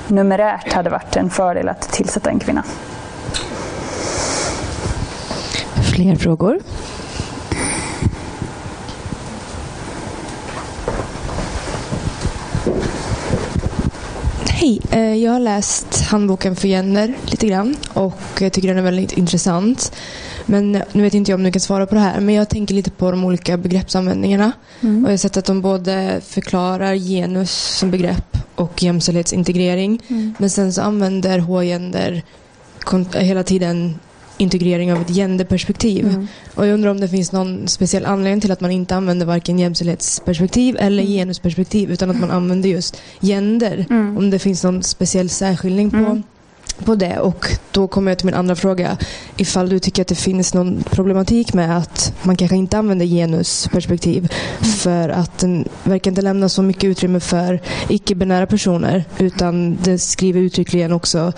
numerärt hade varit en fördel att tillsätta en kvinna. Fler frågor? Hej, eh, jag har läst handboken för gender lite grann och tycker den är väldigt intressant. Men nu vet inte jag om du kan svara på det här, men jag tänker lite på de olika begreppsanvändningarna. Mm. Och jag har sett att de både förklarar genus som begrepp och jämställdhetsintegrering. Mm. Men sen så använder H-gender hela tiden integrering av ett genderperspektiv. Mm. Och jag undrar om det finns någon speciell anledning till att man inte använder varken jämställdhetsperspektiv eller mm. genusperspektiv utan att man använder just gender. Mm. Om det finns någon speciell särskiljning på mm på det och då kommer jag till min andra fråga. Ifall du tycker att det finns någon problematik med att man kanske inte använder genusperspektiv för att den verkar inte lämna så mycket utrymme för icke-binära personer utan det skriver uttryckligen också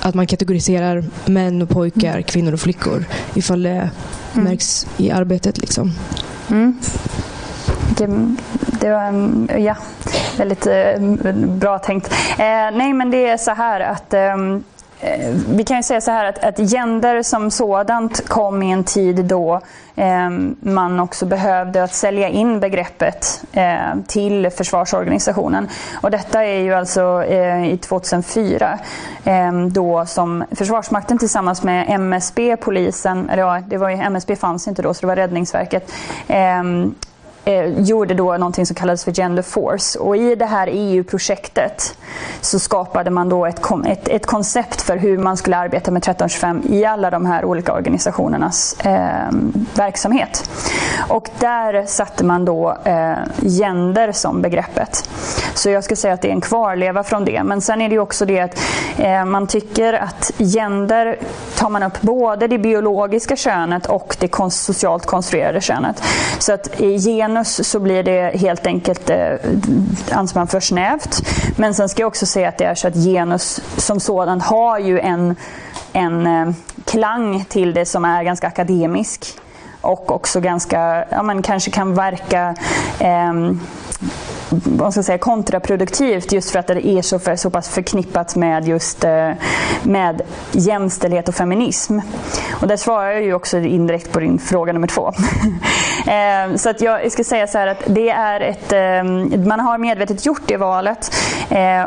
att man kategoriserar män och pojkar, kvinnor och flickor ifall det mm. märks i arbetet. Liksom. Mm. Det, det var mm, ja, väldigt eh, bra tänkt. Eh, nej, men det är så här att ehm, eh, vi kan ju säga så här att, att gender som sådant kom i en tid då eh, man också behövde att sälja in begreppet eh, till försvarsorganisationen. Och detta är ju alltså eh, i 2004 ehm, då som Försvarsmakten tillsammans med MSB, polisen, eller ja, det var ju, MSB fanns inte då så det var Räddningsverket ehm, eh, gjorde då någonting som kallades för Gender Force. Och i det här EU-projektet så skapade man då ett, ett, ett, koncept för hur man skulle arbeta med 1325 i alla de här olika organisationernas eh, verksamhet. Och där satte man då eh, gender som begreppet. Så jag skulle säga att det är en kvarleva från det. Men sen är det också det att eh, man tycker att gender tar man upp både det biologiska könet och det socialt konstruerade könet. Så att i genus så blir det helt enkelt, eh, anser man för snävt. Men sen ska jag också säga att det är så att genus som sådan har ju en, en eh, klang till det som är ganska akademisk och också ganska, ja man kanske kan verka eh, vad ska jag säga, kontraproduktivt just för att det är så, för, så pass förknippat med just eh, med jämställdhet och feminism. Och där svarar jag ju också indirekt på din fråga nummer två. Eh, så att jag ska säga så här att det är ett, eh, man har medvetet gjort det valet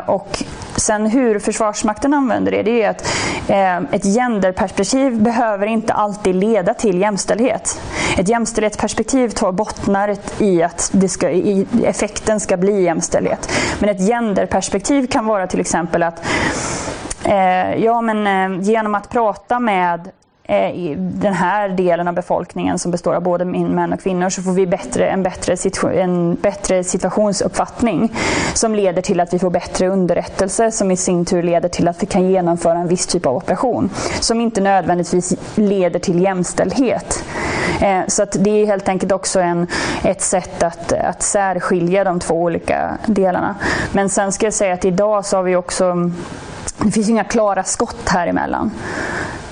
och Sen hur Försvarsmakten använder det, det är att eh, ett genderperspektiv behöver inte alltid leda till jämställdhet. Ett jämställdhetsperspektiv tar bottnar i att det ska, i, effekten ska bli jämställdhet. Men ett genderperspektiv kan vara till exempel att eh, ja, men, eh, genom att prata med Eh, i den här delen av befolkningen som består av både män och kvinnor så får vi bättre, en, bättre en bättre situationsuppfattning som leder till att vi får bättre underrättelse som i sin tur leder till att vi kan genomföra en viss typ av operation som inte nödvändigtvis leder till jämställdhet. Eh, så att det är helt enkelt också en, ett sätt att, att särskilja de två olika delarna. Men sen ska jag säga att idag så har vi också det finns inga klara skott här emellan.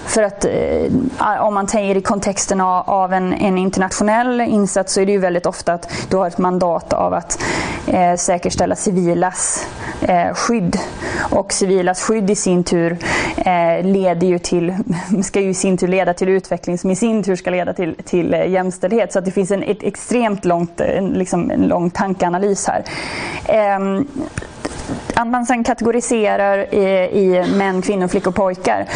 För att eh, om man tänker i kontexten av, av en, en, internationell insats så är det ju väldigt ofta att du har ett mandat av att eh, säkerställa civilas eh, skydd. Och civilas skydd i sin tur eh, leder ju till, ska ju i sin tur leda till utveckling som i sin tur ska leda till, till eh, jämställdhet. Så att det finns en ett extremt långt, eh, en, liksom, en lång tankeanalys här. Ehm, att man sen kategoriserar i, i män, kvinnor, flickor, pojkar.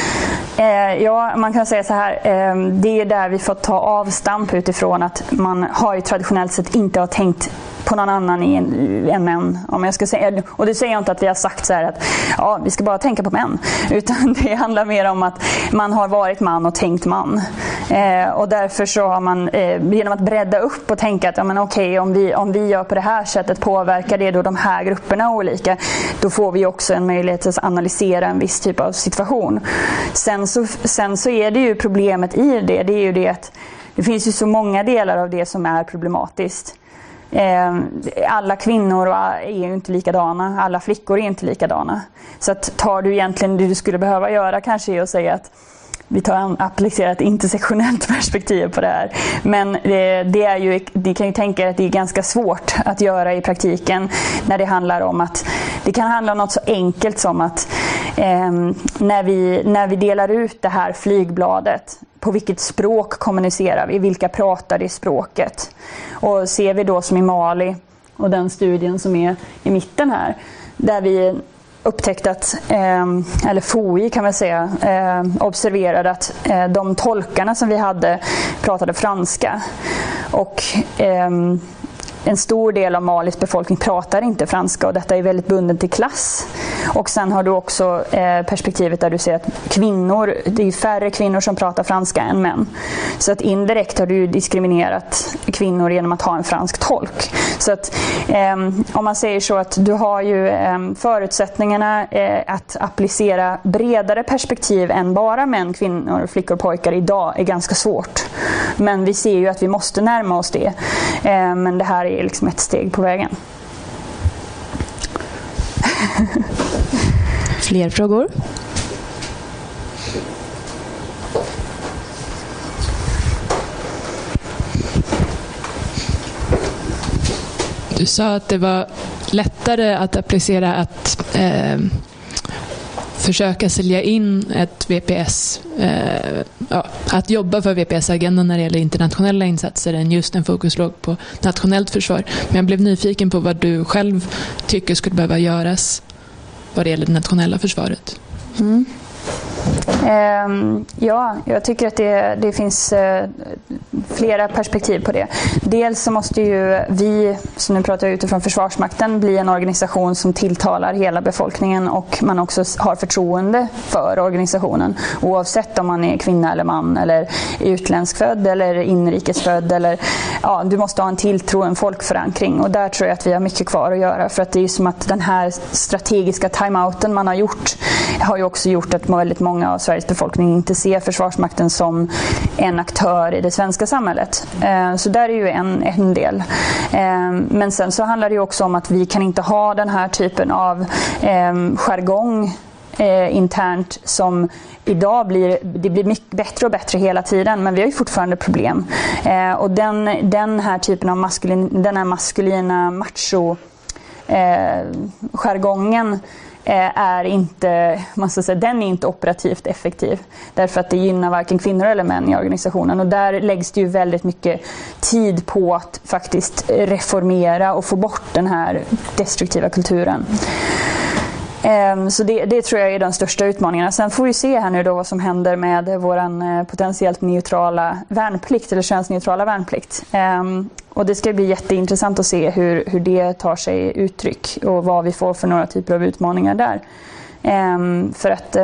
Eh, ja, man kan säga så här. Eh, det är där vi får ta avstamp utifrån att man har ju traditionellt sett inte har tänkt på någon annan än män. Om jag ska säga. Och det säger jag inte att vi har sagt så att ja, vi ska bara tänka på män. Utan det handlar mer om att man har varit man och tänkt man. Eh, och därför så har man eh, genom att bredda upp och tänka att ja, men okej, om, vi, om vi gör på det här sättet påverkar det då de här grupperna olika. Då får vi också en möjlighet att analysera en viss typ av situation. Sen så, sen så är det ju problemet i det, det är ju det att det finns ju så många delar av det som är problematiskt. Ehm, alla kvinnor är ju inte likadana, alla flickor är inte likadana. Så att tar du egentligen det du skulle behöva göra kanske är att säga att vi tar applicerar ett intersektionellt perspektiv på det här. Men det, det, är ju, ni kan ju tänka er att det är ganska svårt att göra i praktiken när det handlar om att det kan handla om något så enkelt som att eh, när, vi, när vi delar ut det här flygbladet på vilket språk kommunicerar vi? Vilka pratar det språket? Och ser vi då som i Mali och den studien som är i mitten här, där vi upptäckte att, eh, eller FOI kan man säga, eh, observerade att eh, de tolkarna som vi hade pratade franska. Och ehm, en stor del av Malis befolkning pratar inte franska och detta är väldigt bundet till klass. Och sen har du också eh, perspektivet där du ser att kvinnor, det är färre kvinnor som pratar franska än män. Så att indirekt har du diskriminerat kvinnor genom att ha en fransk tolk. Så att eh, om man säger så att du har ju ehm, eh, förutsättningarna att applicera bredare perspektiv än bara män, kvinnor, flickor och pojkar idag är ganska svårt. Men vi ser ju att vi måste närma oss det. Ehm, men det här är liksom ett steg på vägen. Fler frågor? Du sa att det var lättare att applicera att eh, försöka sälja in ett VPS, eh, ja, att jobba för VPS-agendan när det gäller internationella insatser än just en fokus låg på nationellt försvar. Men jag blev nyfiken på vad du själv tycker skulle behöva göras vad det gäller det nationella försvaret. Mm. Ehm, ja, jag tycker att det, det finns eh, flera perspektiv på det. Dels så måste ju vi, som nu pratar jag utifrån Försvarsmakten, bli en organisation som tilltalar hela befolkningen och man också har förtroende för organisationen. Oavsett om man är kvinna eller man eller utländskfödd eller inrikesfödd. Eller, ja, du måste ha en tilltro, en folkförankring och där tror jag att vi har mycket kvar att göra. För att det är som att den här strategiska timeouten man har gjort har ju också gjort att väldigt många av Sveriges befolkning inte ser Försvarsmakten som en aktör i det svenska samhället. Eh, så där är ju en, en del. Eh, men sen så handlar det också om att vi kan inte ha den här typen av eh, jargong eh, internt som idag blir, det blir mycket bättre och bättre hela tiden men vi har ju fortfarande problem. och den, den här typen av maskulin, den här maskulina macho eh, jargongen Eh, är inte, man ska säga, den är inte operativt effektiv. Därför att det gynnar varken kvinnor eller män i organisationen. Och där läggs det ju väldigt mycket tid på att faktiskt reformera och få bort den här destruktiva kulturen. Ehm, så det, det, tror jag är den största utmaningen. Sen får vi se här nu då vad som händer med vår eh, potentiellt neutrala värnplikt, eller könsneutrala värnplikt. Ehm, och det ska bli jätteintressant att se hur, hur det tar sig uttryck och vad vi får för några typer av utmaningar där. Ehm, för att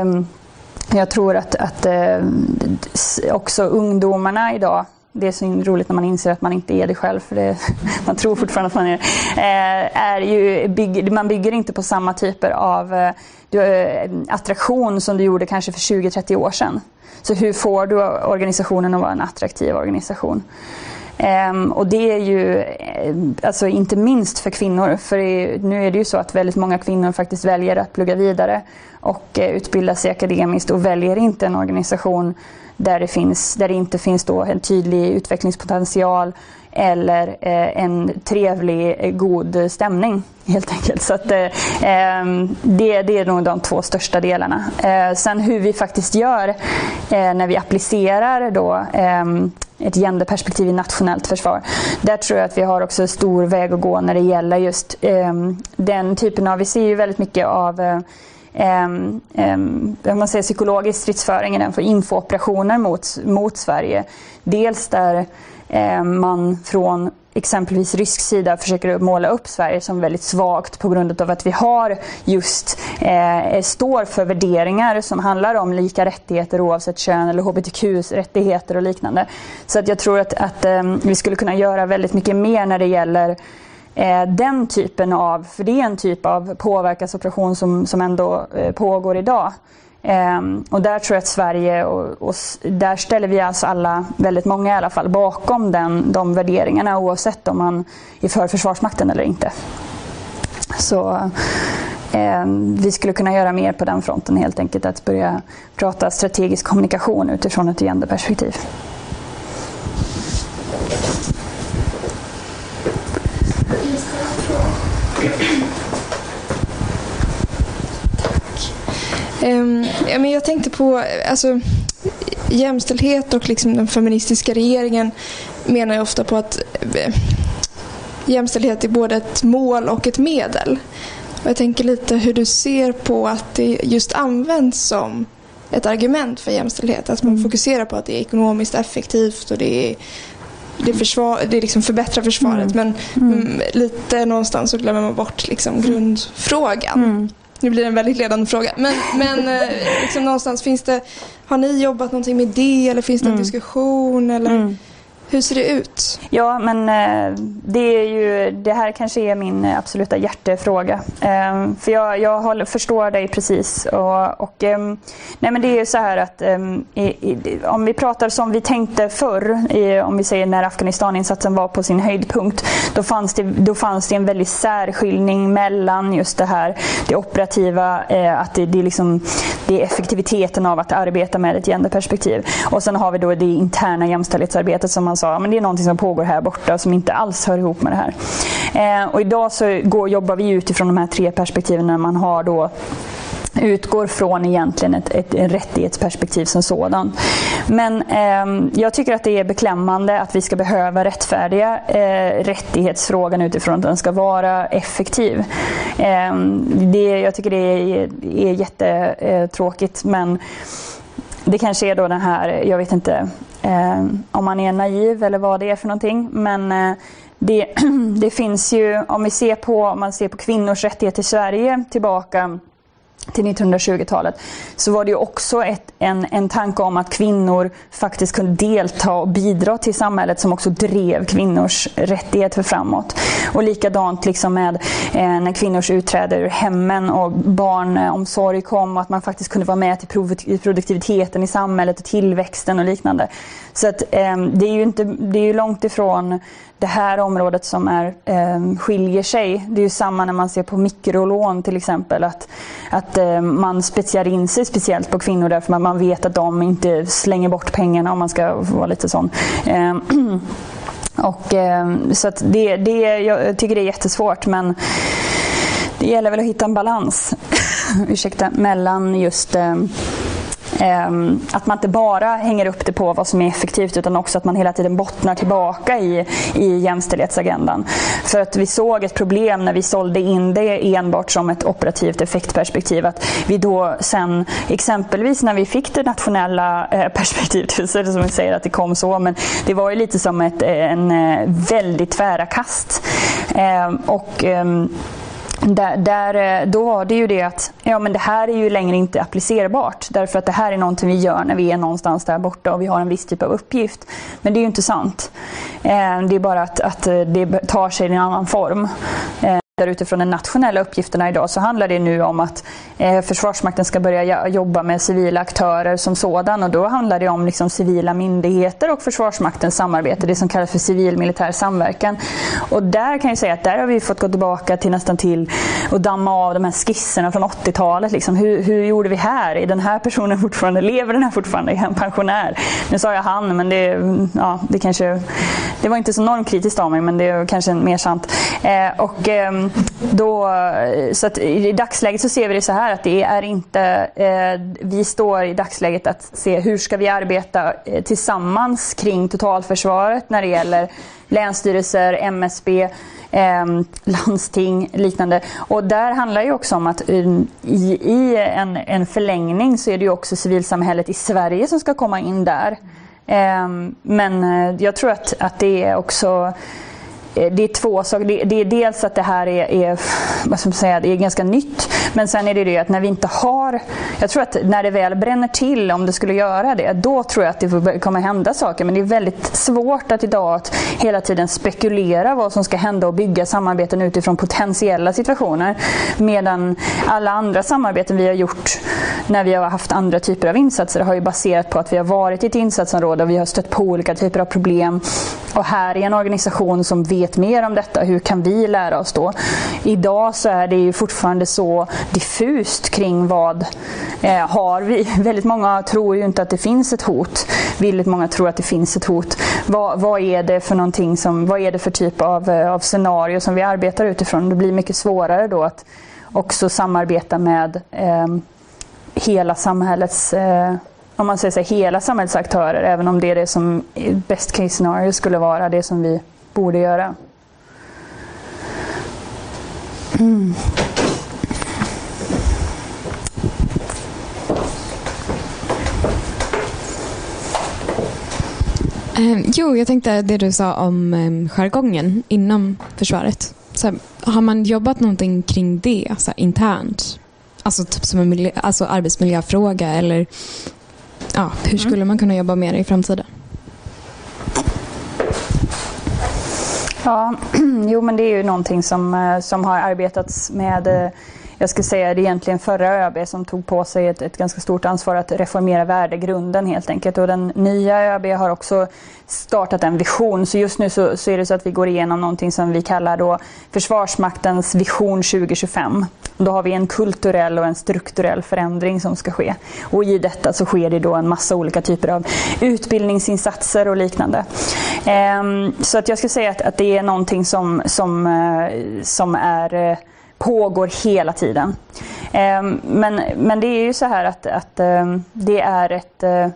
jag tror att, att eh, också ungdomarna idag det är så roligt när man inser att man inte är det själv, för det, man tror fortfarande att man är det. Eh, är ju, bygg, man bygger inte på samma typer av eh, eh, attraktion som du gjorde kanske för 20-30 år sedan. Så hur får du organisationen att vara en attraktiv organisation? Ehm, och det är ju alltså inte minst för kvinnor, för nu är det ju så att väldigt många kvinnor faktiskt väljer att plugga vidare och utbilda sig akademiskt och väljer inte en organisation där det, finns, där det inte finns då en tydlig utvecklingspotential eller eh, en trevlig, eh, god stämning helt enkelt. Så att, eh, ehm, det, det är nog de två största delarna. Eh, sen hur vi faktiskt gör eh, när vi applicerar då, ehm, ett genderperspektiv i nationellt försvar. Där tror jag att vi har också stor väg att gå när det gäller just ehm, den typen av, vi ser ju väldigt mycket av eh, eh, man säger, psykologisk stridsföring i den för infooperationer mot, mot Sverige. Dels där Eh, man från exempelvis rysk sida försöker måla upp Sverige som väldigt svagt på grund av att vi har just eh, står för värderingar som handlar om lika rättigheter oavsett kön eller hbtq-rättigheter och liknande. Så att jag tror att, att eh, vi skulle kunna göra väldigt mycket mer när det gäller eh, Eh, den typen av, för det är en typ av påverkansoperation som, som ändå eh, pågår idag. Ehm, och där tror jag att Sverige, och, och, där ställer vi alltså alla, väldigt många i alla fall, bakom den, de värderingarna oavsett om man är för Försvarsmakten eller inte. Så ehm, vi skulle kunna göra mer på den fronten helt enkelt, att börja prata strategisk kommunikation utifrån ett genderperspektiv. Um, ja, men jag tänkte på alltså, jämställdhet och liksom den feministiska regeringen menar ju ofta på att uh, jämställdhet är både ett mål och ett medel. Och jag tänker lite hur du ser på att det just används som ett argument för jämställdhet. Att man mm. fokuserar på att det är ekonomiskt effektivt och det är det, försvar, det liksom förbättrar försvaret mm. men mm. lite någonstans så glömmer man bort liksom grundfrågan. Mm. Nu blir det en väldigt ledande fråga. Men, men eh, liksom någonstans finns det, har ni jobbat någonting med det eller finns det en mm. diskussion? Eller? Hur ser det ut? Ja, men eh, det, är ju, det här kanske är min eh, absoluta hjärtefråga. Ehm, för jag, jag håller, förstår dig precis. Och, och, ehm, nej men det är ju så här att ehm, om vi pratar som vi tänkte förr, om vi säger när Afghanistaninsatsen var på sin höjdpunkt, då fanns det, då fanns det en väldigt särskiljning mellan just det här, det operativa, eh, att det, det, är liksom, det är effektiviteten av att arbeta med ett genderperspektiv. Och sen har vi då det interna jämställdhetsarbetet som man sa, men det är någonting som pågår här borta som inte alls hör ihop med det här. Eh, och idag så går, jobbar vi utifrån de här tre perspektiven när man har då utgår från egentligen ett, ett, ett rättighetsperspektiv som sådant. Men eh, jag tycker att det är beklämmande att vi ska behöva rättfärdiga eh, rättighetsfrågan utifrån att den ska vara effektiv. Eh, det, jag tycker det är, är jättetråkigt eh, men det kanske är då den här, jag vet inte eh, om man är naiv eller vad det är för någonting. Men eh, det, det finns ju, om vi ser på, om man ser på kvinnors rättigheter i Sverige tillbaka till 1920-talet så var det ju också ett, en, en tanke om att kvinnor faktiskt kunde delta och bidra till samhället som också drev kvinnors rättigheter framåt. Och likadant liksom med eh, när kvinnors utträde ur hemmen och barnomsorg kom och att man faktiskt kunde vara med till produktiviteten i samhället och tillväxten och liknande. Så att, eh, det är ju inte, det är ju långt ifrån det här området som är, eh, skiljer sig. Det är ju samma när man ser på mikrolån till exempel. Att, att eh, man speciar in sig speciellt på kvinnor därför att man vet att de inte slänger bort pengarna om man ska vara lite sån. Eh, och, eh, så att det, det, jag tycker det är jättesvårt men det gäller väl att hitta en balans ursäkta, mellan just eh, Ehm, att man inte bara hänger upp det på vad som är effektivt utan också att man hela tiden bottnar tillbaka i, i jämställdhetsagendan. För att vi såg ett problem när vi sålde in det enbart som ett operativt effektperspektiv. Att vi då sen, exempelvis när vi fick det nationella eh, perspektivet, så det som vi säger att det kom så, men det var ju lite som ett eh, en eh, väldigt tvära kast. Ehm, och ehm, där, där, eh, då var det ju det att ja, men det här är ju längre inte applicerbart. Därför att det här är någonting vi gör när vi är någonstans där borta och vi har en viss typ av uppgift. Men det är ju inte sant. Eh, det är bara att, att eh, det tar sig i en annan form. Där utifrån de nationella uppgifterna idag så handlar det nu om att eh, Försvarsmakten ska börja jobba med civila aktörer som sådan och då handlar det om liksom civila myndigheter och Försvarsmaktens samarbete, det som kallas för civil militär samverkan. Och där kan jag säga att där har vi fått gå tillbaka till nästan till och damma av de här skisserna från 80-talet. Liksom. Hur, hur gjorde vi här? Är den här personen fortfarande, lever den här fortfarande? Är han pensionär? Nu sa jag han, men det, ja, det kanske det var inte så normkritiskt av mig, men det är kanske mer sant. Eh, och, eh, då, eh, så att I dagsläget så ser vi det så här att det är inte... Eh, vi står i dagsläget att se hur ska vi arbeta eh, tillsammans kring totalförsvaret när det gäller länsstyrelser, MSB, eh, landsting, liknande. Och där handlar det också om att eh, i, i en, en förlängning så är det ju också civilsamhället i Sverige som ska komma in där. Ehm, men eh, jag tror att, att det är också Eh, Eh, det är två saker. Det, det, är dels att det här är, är, vad ska man säga, det är ganska nytt. Men sen är det det att när vi inte har... Jag tror att när det väl bränner till, om det skulle göra det, då tror jag att det kommer hända saker. Men det är väldigt svårt att idag att hela tiden spekulera vad som ska hända och bygga samarbeten utifrån potentiella situationer. Medan alla andra samarbeten vi har gjort när vi har haft andra typer av insatser har ju baserat på att vi har varit i ett insatsområde och vi har stött på olika typer av problem. Och här är en organisation som vet vet mer om detta. Hur kan vi lära oss då? Idag så är det ju fortfarande så diffust kring vad eh, har vi. Väldigt många tror ju inte att det finns ett hot. Väldigt många tror att det finns ett hot. Vad, vad är det för någonting som, vad är det för typ av, eh, av scenario som vi arbetar utifrån? Det blir mycket svårare då att också samarbeta med eh, hela samhällets eh, om man säger så, hela samhällets aktörer, även om det är det som best case scenario skulle vara det som vi borde göra. Mm. Jo, jag tänkte det du sa om eh, jargongen inom försvaret. Så här, har man jobbat någonting kring det så här, internt? Alltså typ som en miljö, alltså arbetsmiljöfråga eller ja, hur mm. skulle man kunna jobba mer i framtiden? Ja, jo men det är ju någonting som, eh, som har arbetats med eh, jag skulle säga det egentligen förra ÖB som tog på sig ett, ett, ganska stort ansvar att reformera värdegrunden helt enkelt. Och den nya ÖB har också startat en vision. Så just nu så, så, är det så att vi går igenom någonting som vi kallar då Försvarsmaktens vision 2025. Då har vi en kulturell och en strukturell förändring som ska ske. Och i detta så sker det då en massa olika typer av utbildningsinsatser och liknande. Ehm, så att jag skulle säga att, att det är någonting som, som, eh, som är eh, pågår hela tiden. Ehm, men, men det är ju så här att, att ehm, det är ett eh,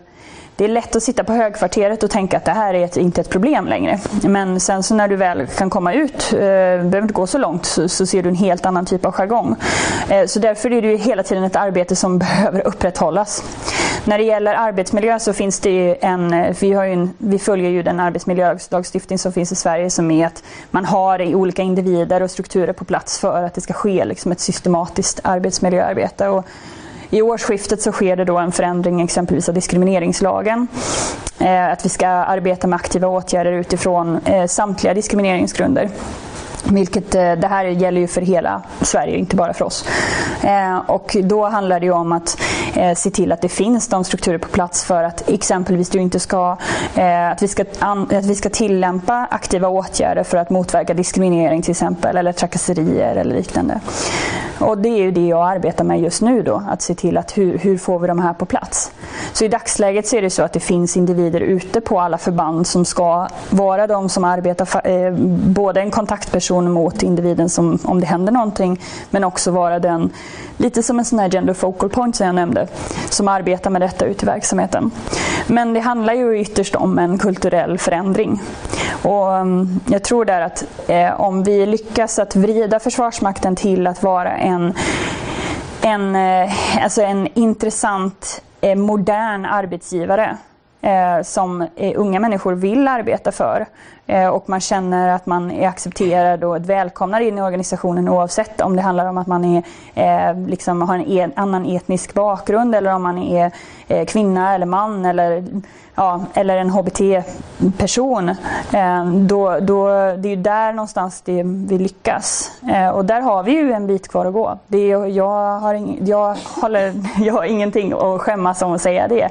det är lätt att sitta på högkvarteret och tänka att det här är ett, inte ett problem längre. Men sen så när du väl kan komma ut, eh, behöver inte gå så långt, så, så, ser du en helt annan typ av jargong. Eh, så därför är det ju hela tiden ett arbete som behöver upprätthållas. När det gäller arbetsmiljö så finns det en, vi, har en, vi följer ju den arbetsmiljölagstiftning som finns i Sverige som är att man har olika individer och strukturer på plats för att det ska ske liksom ett systematiskt arbetsmiljöarbete. Och i årsskiftet så sker det då en förändring exempelvis av diskrimineringslagen. Eh, att vi ska arbeta med aktiva åtgärder utifrån eh, samtliga diskrimineringsgrunder. Vilket, eh, det här gäller ju för hela Sverige, inte bara för oss. Eh, och då handlar det ju om att eh, se till att det finns de strukturer på plats för att exempelvis du inte ska, eh, att, vi ska att vi ska tillämpa aktiva åtgärder för att motverka diskriminering till exempel, eller trakasserier eller liknande. Och det är ju det jag arbetar med just nu då, att se till att hur, hur får vi de här på plats. Så i dagsläget så är det så att det finns individer ute på alla förband som ska vara de som arbetar, eh, både en kontaktperson mot individen som, om det händer någonting, men också vara den, lite som en sån här gender focal point som jag nämnde, som arbetar med detta ute i verksamheten. Men det handlar ju ytterst om en kulturell förändring. Och mm, jag tror där att eh, om vi lyckas att vrida Försvarsmakten till att vara en, en, eh, alltså en intressant, eh, modern arbetsgivare eh, som eh, unga människor vill arbeta för eh, och man känner att man är accepterad och välkomnad in i organisationen oavsett om det handlar om att man är, eh, liksom har en e annan etnisk bakgrund eller om man är eh, kvinna eller man eller, ja, eller en HBT-person. Eh, då, då, det är ju där någonstans det, vi lyckas. Eh, och där har vi ju en bit kvar att gå. Det, jag, har ing, jag, håller, jag har ingenting att skämmas om att säga det.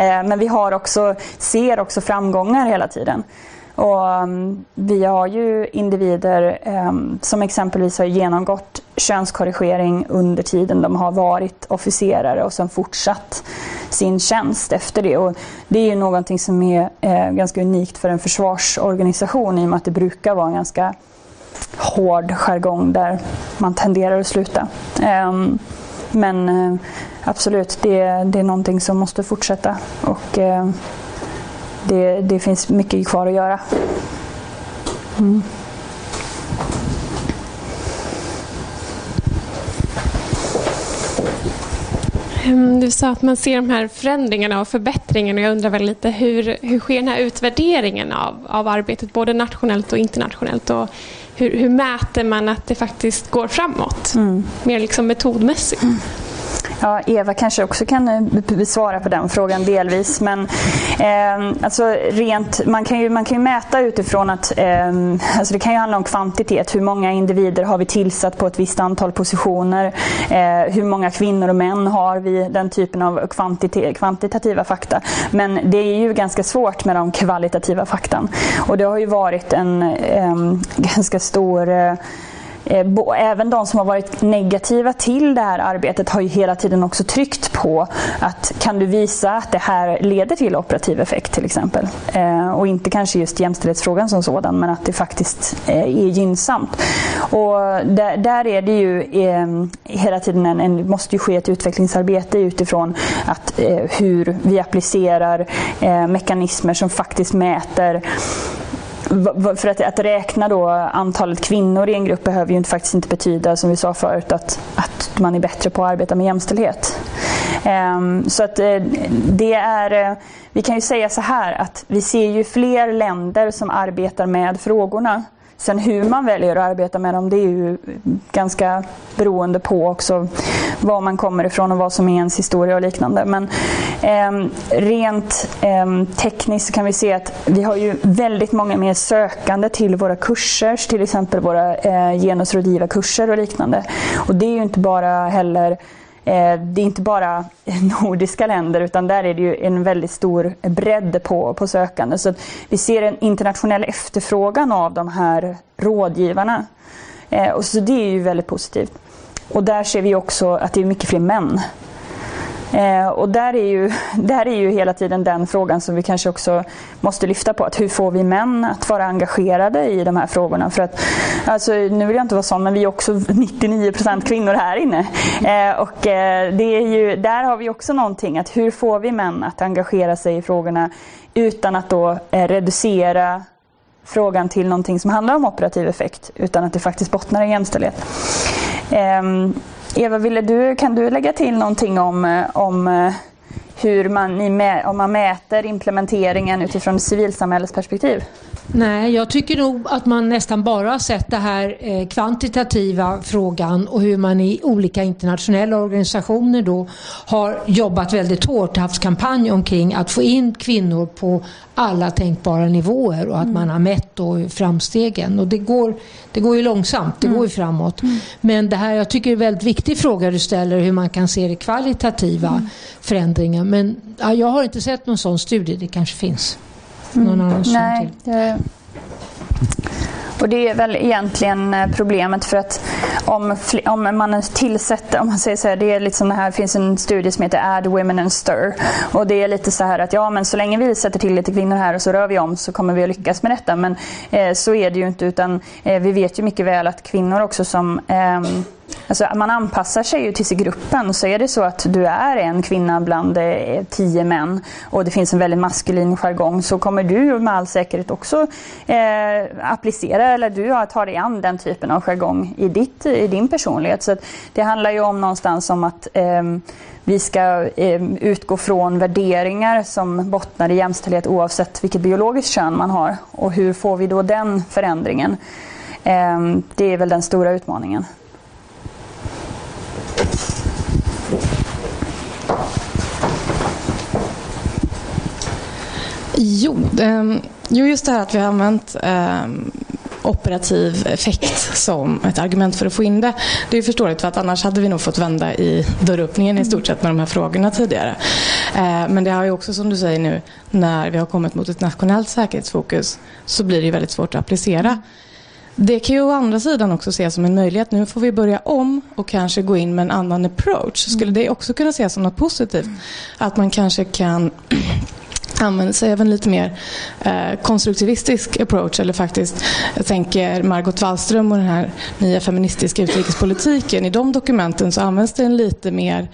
Eh, men vi har också, ser också framgångar hela tiden. Och um, vi har ju individer um, som exempelvis har genomgått könskorrigering under tiden de har varit officerare och sen fortsatt sin tjänst efter det. Och det är ju någonting som är eh, ganska unikt för en försvarsorganisation i och med att det brukar vara en ganska hård jargong där man tenderar att sluta. Um, men eh, absolut, det, det är någonting som måste fortsätta och eh, det, det finns mycket kvar att göra. Mm. Ehm, du sa att man ser de här förändringarna och förbättringarna. Jag undrar väl lite hur, hur sker den här utvärderingen av, av arbetet både nationellt och internationellt? Och hur, hur mäter man att det faktiskt går framåt? Mm. Mer liksom metodmässigt. Mm. Ja, Eva kanske också kan eh, besvara svara på den frågan delvis. Men eh, alltså rent, man, kan ju, man kan ju mäta utifrån att eh, alltså det kan ju handla om kvantitet. Hur många individer har vi tillsatt på ett visst antal positioner? Eh, hur många kvinnor och män har vi? Den typen av kvantitativa fakta. Men det är ju ganska svårt med de kvalitativa faktan. Och det har ju varit en eh, ganska stor Eh, Eh, även de som har varit negativa till det här arbetet har ju hela tiden också tryckt på att kan du visa att det här leder till operativ effekt till exempel. Eh, och inte kanske just jämställdhetsfrågan som sådan men att det faktiskt eh, är gynnsamt. Och där, där är det ju hela tiden en, en, måste ju ske ett utvecklingsarbete utifrån att hur vi applicerar mekanismer som faktiskt mäter för att, att räkna då antalet kvinnor i en grupp behöver ju inte, faktiskt inte betyda, som vi sa förut, att, att man är bättre på att arbeta med jämställdhet. Ehm, så att eh, det är, eh, vi kan ju säga så här att vi ser ju fler länder som arbetar med frågorna. Sen hur man väljer att arbeta med dem det är ju ganska beroende på också var man kommer ifrån och vad som är ens historia och liknande. Men eh, rent eh, tekniskt kan vi se att vi har ju väldigt många mer sökande till våra kurser, till exempel våra eh, genusrådgivarkurser och liknande. Och det är ju inte bara heller Eh, det är inte bara nordiska länder utan där är det ju en väldigt stor bredd på, på sökande. Så vi ser en internationell efterfrågan av de här rådgivarna. Eh, och så det är ju väldigt positivt. Och där ser vi också att det är mycket fler män Eh, och där är, ju, där är ju hela tiden den frågan som vi kanske också måste lyfta på. Att hur får vi män att vara engagerade i de här frågorna? För att, alltså, nu vill jag inte vara sån, men vi är också 99% kvinnor här inne. Eh, och eh, det är ju, där har vi också någonting. Att hur får vi män att engagera sig i frågorna utan att då eh, reducera frågan till någonting som handlar om operativ effekt utan att det faktiskt bottnar i jämställdhet. Ehm, Eva, ville du, kan du lägga till någonting om, eh, om eh, hur man, om man mäter implementeringen utifrån civilsamhällets perspektiv? Nej, jag tycker nog att man nästan bara har sett den här eh, kvantitativa frågan och hur man i olika internationella organisationer då har jobbat väldigt hårt haft kampanj omkring att få in kvinnor på alla tänkbara nivåer och att mm. man har mätt då framstegen. Och det går, det går ju långsamt, det mm. går ju framåt. Mm. Men det här, jag tycker det är en väldigt viktig fråga du ställer hur man kan se det kvalitativa mm. förändringen. Men ja, jag har inte sett någon sån studie, det kanske finns. Någon annan Nej, det... Och det är väl egentligen eh, problemet för att om, om man tillsätter, om man säger så här, det är liksom det här finns en studie som heter Add Women and Stir. Och det är lite så här att ja men så länge vi sätter till lite kvinnor här och så rör vi om så kommer vi att lyckas med detta. Men eh, så är det ju inte utan eh, vi vet ju mycket väl att kvinnor också som eh, Alltså, man anpassar sig ju till gruppen. Så är det så att du är en kvinna bland eh, tio män och det finns en väldigt maskulin jargong så kommer du med all säkerhet också eh, applicera eller du tar dig an den typen av jargong i, ditt, i din personlighet. Så det handlar ju om någonstans om att eh, vi ska eh, utgå från värderingar som bottnar i jämställdhet oavsett vilket biologiskt kön man har. Och hur får vi då den förändringen? Eh, det är väl den stora utmaningen. Jo, ehm, jo, just det här att vi har använt ehm, operativ effekt som ett argument för att få in det. Det är förståeligt för att annars hade vi nog fått vända i dörröppningen i stort sett med de här frågorna tidigare. Ehm, men det har ju också som du säger nu, när vi har kommit mot ett nationellt säkerhetsfokus så blir det väldigt svårt att applicera. Det kan ju å andra sidan också ses som en möjlighet. Nu får vi börja om och kanske gå in med en annan approach. Skulle det också kunna ses som något positivt? Att man kanske kan använder sig av en lite mer eh, konstruktivistisk approach. Eller faktiskt, jag tänker Margot Wallström och den här nya feministiska utrikespolitiken. I de dokumenten så används det en lite mer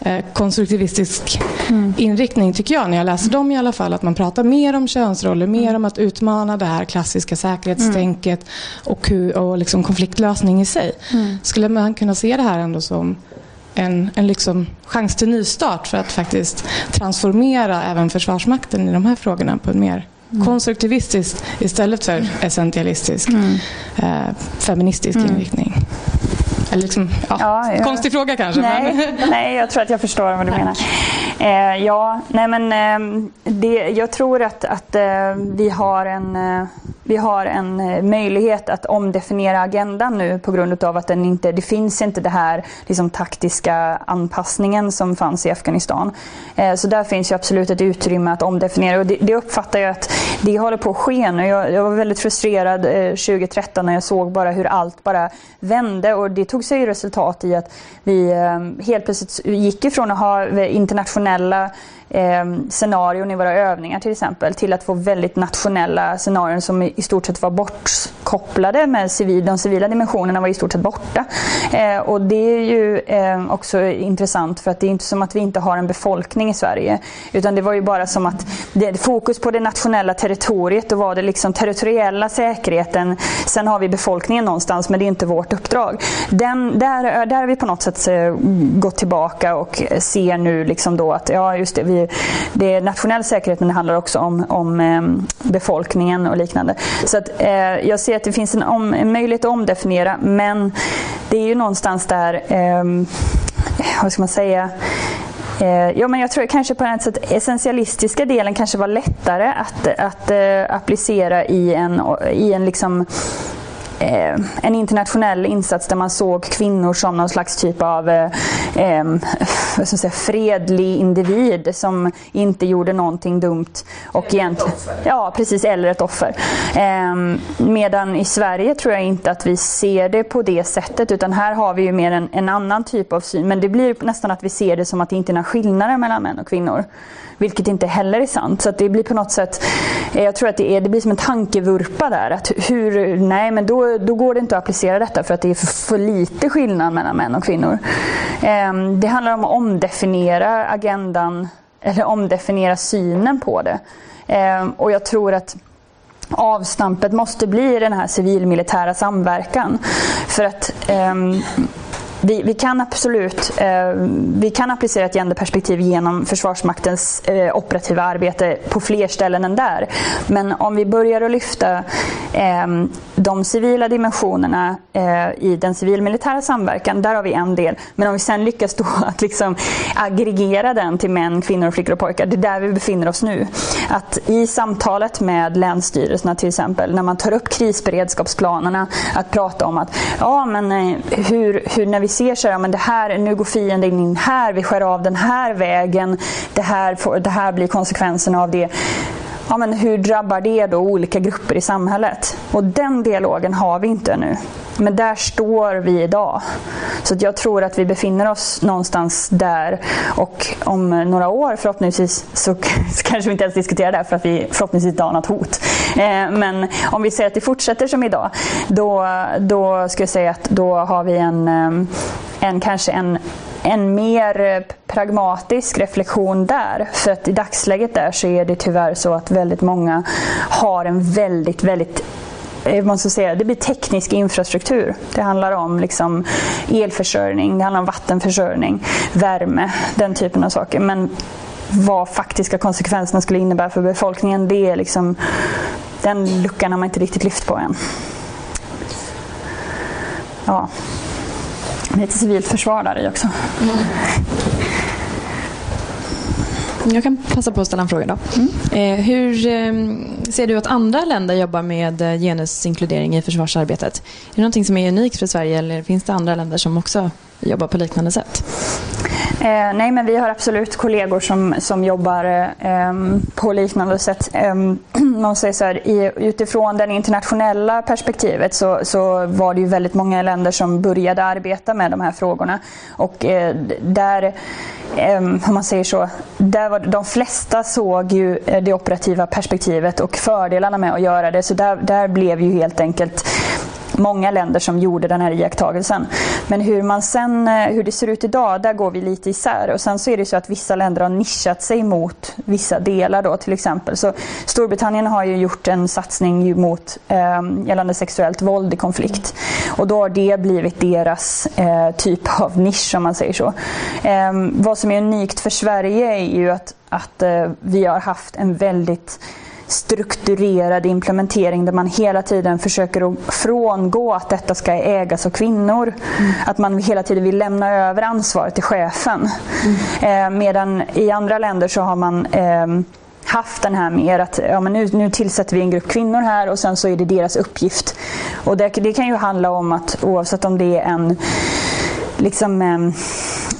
eh, konstruktivistisk mm. inriktning tycker jag när jag läser dem i alla fall. Att man pratar mer om könsroller, mer mm. om att utmana det här klassiska säkerhetstänket mm. och, hur, och liksom konfliktlösning i sig. Mm. Skulle man kunna se det här ändå som en, en liksom chans till nystart för att faktiskt transformera även Försvarsmakten i de här frågorna på en mer mm. konstruktivistisk istället för essentialistisk mm. eh, feministisk mm. inriktning. Eller liksom, ja, ja, ja. Konstig fråga kanske. Nej, men... nej, jag tror att jag förstår vad du menar. Eh, ja, nej men eh, det, jag tror att, att eh, vi har en eh, vi har en eh, möjlighet att omdefiniera agendan nu på grund av att den inte, det finns inte det här liksom, taktiska anpassningen som fanns i Afghanistan. Eh, så där finns ju absolut ett utrymme att omdefiniera och det, det uppfattar jag att det håller på att ske nu. Jag, jag var väldigt frustrerad 2013 när jag såg bara hur allt bara vände och det tog sig resultat i att vi eh, helt plötsligt gick ifrån att ha internationella eh, scenarion i våra övningar till exempel till att få väldigt nationella scenarion som i stort sett var bortkopplade med civil, de civila dimensionerna var i stort sett borta. Eh, och det är ju eh, också intressant för att det är inte som att vi inte har en befolkning i Sverige utan det var ju bara som att det, fokus på det nationella territoriet då var det liksom territoriella säkerheten sen har vi befolkningen någonstans men det är inte vårt uppdrag. Den, där, där har vi på något sätt eh, gått tillbaka och ser nu liksom då att ja just det, vi det är nationell säkerhet men det handlar också om, om ehm, befolkningen och liknande. Så att, eh, jag ser att det finns en, om, en möjlighet att omdefiniera men det är ju någonstans där, eh, vad ska man säga, eh, Ja, men jag tror kanske på ett sätt essentialistiska delen kanske var lättare att, att uh, applicera i en, i en liksom en internationell insats där man såg kvinnor som någon slags typ av eh, eh, vad ska säga, fredlig individ som inte gjorde någonting dumt. Och eller egentligen, Ja, precis. Eller ett offer. Eh, medan i Sverige tror jag inte att vi ser det på det sättet utan här har vi ju mer en, en annan typ av syn. Men det blir nästan att vi ser det som att det inte är några skillnader mellan män och kvinnor. Vilket inte heller är sant. Så det blir på något sätt, eh, jag tror att det, är, det blir som en tankevurpa där. Att hur, nej men då, då går det inte att applicera detta för att det är för, för lite skillnad mellan män och kvinnor. Ehm, det handlar om att omdefiniera agendan, eller omdefiniera synen på det. Ehm, och jag tror att avstampet måste bli den här civilmilitära samverkan. För att ehm, vi, vi, kan absolut eh, vi kan applicera ett genderperspektiv genom Försvarsmaktens eh, operativa arbete på fler ställen än där. Men om vi börjar att lyfta eh, de civila dimensionerna eh, i den civilmilitära samverkan, där har vi en del. Men om vi sen lyckas då att liksom aggregera den till män, kvinnor, flickor och pojkar, det är där vi befinner oss nu. Att i samtalet med länsstyrelserna till exempel, när man tar upp krisberedskapsplanerna, att prata om att ja, men eh, hur, hur när vi ser så här, Ja men det här, nu går fienden in här, vi skär av den här vägen, det här, får, det här blir konsekvenserna av det. Ja, men hur drabbar det då olika grupper i samhället? Och den dialogen har vi inte nu. Men där står vi idag. Så jag tror att vi befinner oss någonstans där och om några år förhoppningsvis så, så kanske vi inte ens diskuterar det för att vi förhoppningsvis inte har något hot. Eh, men om vi säger att det fortsätter som idag då, då skulle jag säga att då har vi en, eh, en kanske en en mer eh, pragmatisk reflektion där. För att i dagsläget där så är det tyvärr så att väldigt många har en väldigt, väldigt eh, måste man ska säga, det blir teknisk infrastruktur. Det handlar om liksom elförsörjning, det handlar om vattenförsörjning, värme, den typen av saker. Men vad faktiska konsekvenserna skulle innebära för befolkningen, det är liksom, den luckan har man inte riktigt lyft på än. Ja. Lite civilt försvar där i också. Mm. Jag kan passa på att ställa en fråga då. Mm. Eh, hur eh, ser du att andra länder jobbar med eh, genusinkludering i försvarsarbetet? Är det något som är unikt för Sverige eller finns det andra länder som också jobbar på liknande sätt? Eh, nej, men vi har absolut kollegor som, som jobbar eh, på liknande sätt. Eh, man säger så här, i, utifrån det internationella perspektivet så, så var det ju väldigt många länder som började arbeta med de här frågorna. Och eh, där ehm, om man säger så, där var, de flesta såg ju eh, det operativa perspektivet och fördelarna med att göra det. Så där, där blev ju helt enkelt många länder som gjorde den här iakttagelsen. Men hur, man sen, eh, hur det ser ut idag, där går vi lite isär. Och sen så är det så att vissa länder har nischat sig mot vissa delar då till exempel. Så Storbritannien har ju gjort en satsning mot eh, gällande sexuellt våld i konflikt. Och då har det blivit deras eh, typ av nisch om man säger så. Eh, vad som är unikt för Sverige är ju att, att eh, vi har haft en väldigt strukturerad implementering där man hela tiden försöker att frångå att detta ska ägas av kvinnor. Mm. Att man hela tiden vill lämna över ansvaret till chefen. Mm. Eh, medan i andra länder så har man eh, haft den här mer att ja, men nu, nu tillsätter vi en grupp kvinnor här och sen så är det deras uppgift. Och det, det kan ju handla om att oavsett om det är en liksom, ehm,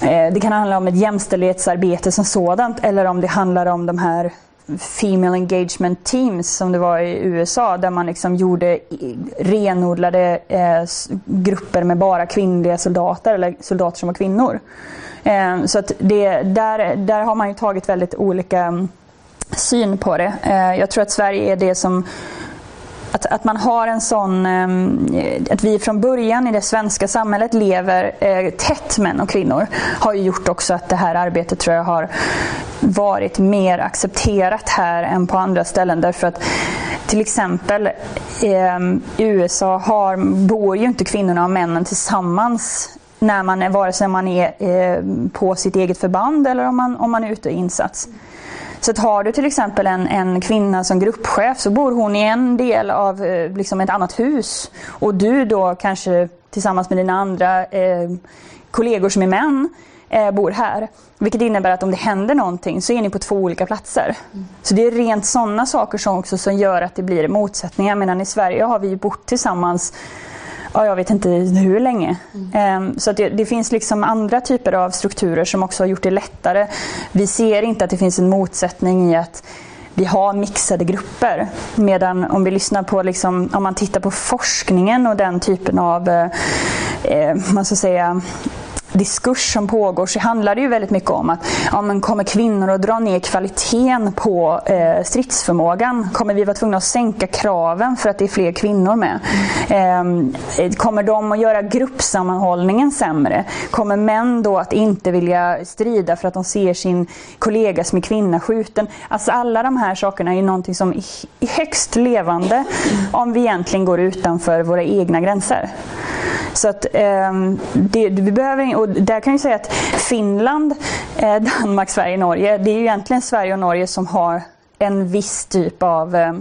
eh, det kan handla om ett jämställdhetsarbete som sådant eller om det handlar om de här Female Engagement Teams som det var i USA där man liksom gjorde renodlade eh, grupper med bara kvinnliga soldater eller soldater som var kvinnor. Eh, så att det, där, där har man ju tagit väldigt olika mm, syn på det. Eh, jag tror att Sverige är det som att, att man har en sån, ehm, att vi från början i det svenska samhället lever eh, tätt män och kvinnor har ju gjort också att det här arbetet tror jag har varit mer accepterat här än på andra ställen därför att till exempel ehm, i USA har, bor ju inte kvinnorna och männen tillsammans när man vare sig man är eh, på sitt eget förband eller om man, om man är ute i insats. Så att har du till exempel en, en kvinna som gruppchef så bor hon i en del av eh, liksom ett annat hus och du då kanske tillsammans med dina andra eh, kollegor som är män eh, bor här. Vilket innebär att om det händer någonting så är ni på två olika platser. Mm. Så det är rent sådana saker som också som gör att det blir motsättningar. Medan i Sverige har vi bott tillsammans ja, jag vet inte hur länge. Mm. Så det, det, finns liksom andra typer av strukturer som också har gjort det lättare. Vi ser inte att det finns en motsättning i att vi har mixade grupper. Medan om vi lyssnar på, liksom, om man tittar på forskningen och den typen av eh, eh man ska säga, diskurs som pågår så handlar det ju väldigt mycket om att ja, men kommer kvinnor att dra ner kvaliteten på eh, stridsförmågan? Kommer vi vara tvungna att sänka kraven för att det är fler kvinnor med? Eh, kommer de att göra gruppsammanhållningen sämre? Kommer män då att inte vilja strida för att de ser sin kollega som är kvinna skjuten? Alltså alla de här sakerna är någonting som är högst levande om vi egentligen går utanför våra egna gränser. Så att, eh, det, vi behöver, och där kan jag säga att Finland, eh, Danmark, Sverige, Norge, det är ju egentligen Sverige och Norge som har en viss typ av eh,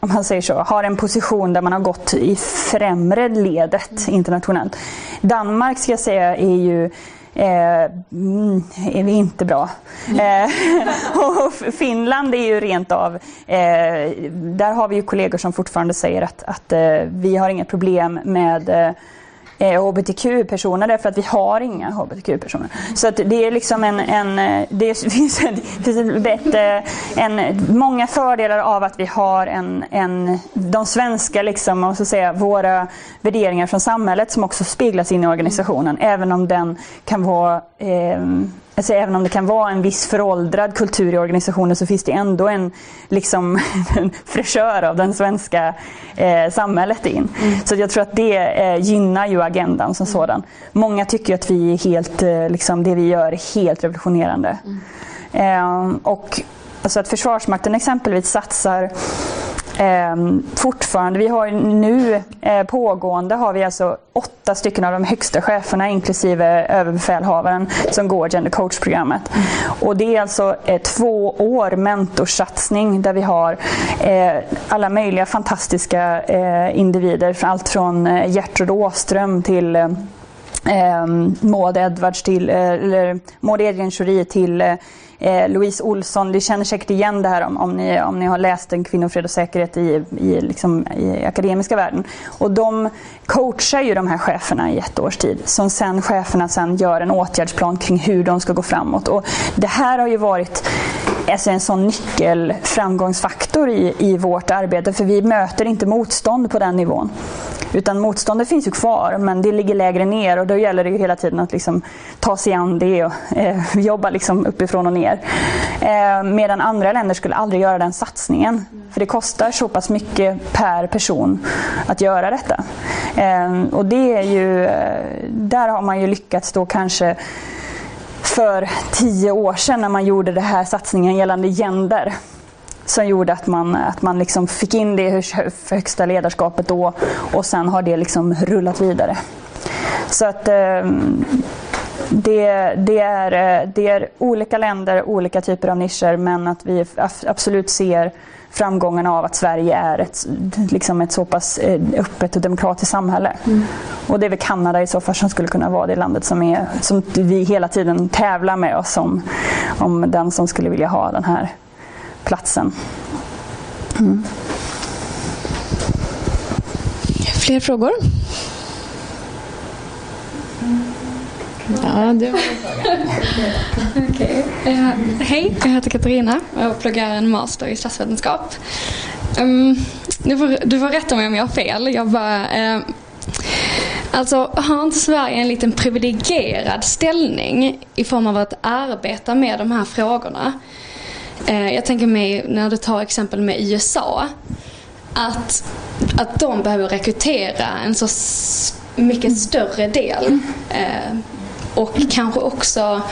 om man säger så, har en position där man har gått i främre ledet internationellt. Danmark ska jag säga är ju eh, mm, är vi inte bra. Eh, och Finland är ju rent av, eh, där har vi ju kollegor som fortfarande säger att, att eh, vi har inga problem med eh, eh, hbtq-personer därför att vi har inga hbtq-personer. Så att det är liksom en, en eh, det finns, ett, finns ett, en, många fördelar av att vi har en, en de svenska, liksom, och så säga, våra värderingar från samhället som också speglas in i organisationen. Även om den kan vara eh, Alltså, även om det kan vara en viss föråldrad kultur i organisationen så finns det ändå en, liksom, en fräschör av den svenska eh, samhället in. Mm. Så jag tror att det eh, gynnar ju agendan som mm. sådan. Många tycker att vi är helt, eh, liksom, det vi gör är helt revolutionerande. Mm. och alltså att Försvarsmakten exempelvis satsar Ehm, fortfarande, vi har nu eh, pågående har vi alltså åtta stycken av de högsta cheferna inklusive överbefälhavaren som går Gender Coach-programmet. Och det är alltså eh, två år mentorsatsning där vi har eh, alla möjliga fantastiska eh, individer, allt från eh, Gertrud Åström till eh, ehm, Maud Edwards till, eh, eller Maud Edgren till eh, Eh, Louise Olsson, ni känner säkert igen det här om, om, ni, om ni har läst en Kvinnofred och säkerhet i, i, liksom, i akademiska världen. Och de coachar ju de här cheferna i ett års tid. Som sen cheferna sen gör en åtgärdsplan kring hur de ska gå framåt. Och det här har ju varit alltså en sån nyckelframgångsfaktor i, i vårt arbete. För vi möter inte motstånd på den nivån. Utan motståndet finns ju kvar men det ligger lägre ner och då gäller det ju hela tiden att liksom ta sig an det och eh, jobba liksom uppifrån och ner. Eh, medan andra länder skulle aldrig göra den satsningen. För det kostar så pass mycket per person att göra detta. Eh, och det är ju, eh, där har man ju lyckats då kanske för tio år sedan när man gjorde den här satsningen gällande gender som gjorde att man, att man liksom fick in det i högsta ledarskapet då och sen har det liksom rullat vidare. Så att eh, det, det, är, eh, det är olika länder, olika typer av nischer men att vi absolut ser framgångarna av att Sverige är ett, liksom ett så pass eh, öppet och demokratiskt samhälle. Mm. Och det är väl Kanada i så fall som skulle kunna vara det landet som, är, som vi hela tiden tävlar med oss om, om den som skulle vilja ha den här platsen. Mm. Fler frågor? Ja, det var okay. uh, eh, Hej, jag heter Katarina och pluggar en master i statsvetenskap. Um, du, får, du får rätta mig om jag har fel. Jag bara, uh, alltså, har inte Sverige en liten privilegierad ställning i form av att arbeta med de här frågorna? Uh, jag tänker mig när du tar exempel med USA. Att, att de behöver rekrytera en så mycket större del uh, och kanske också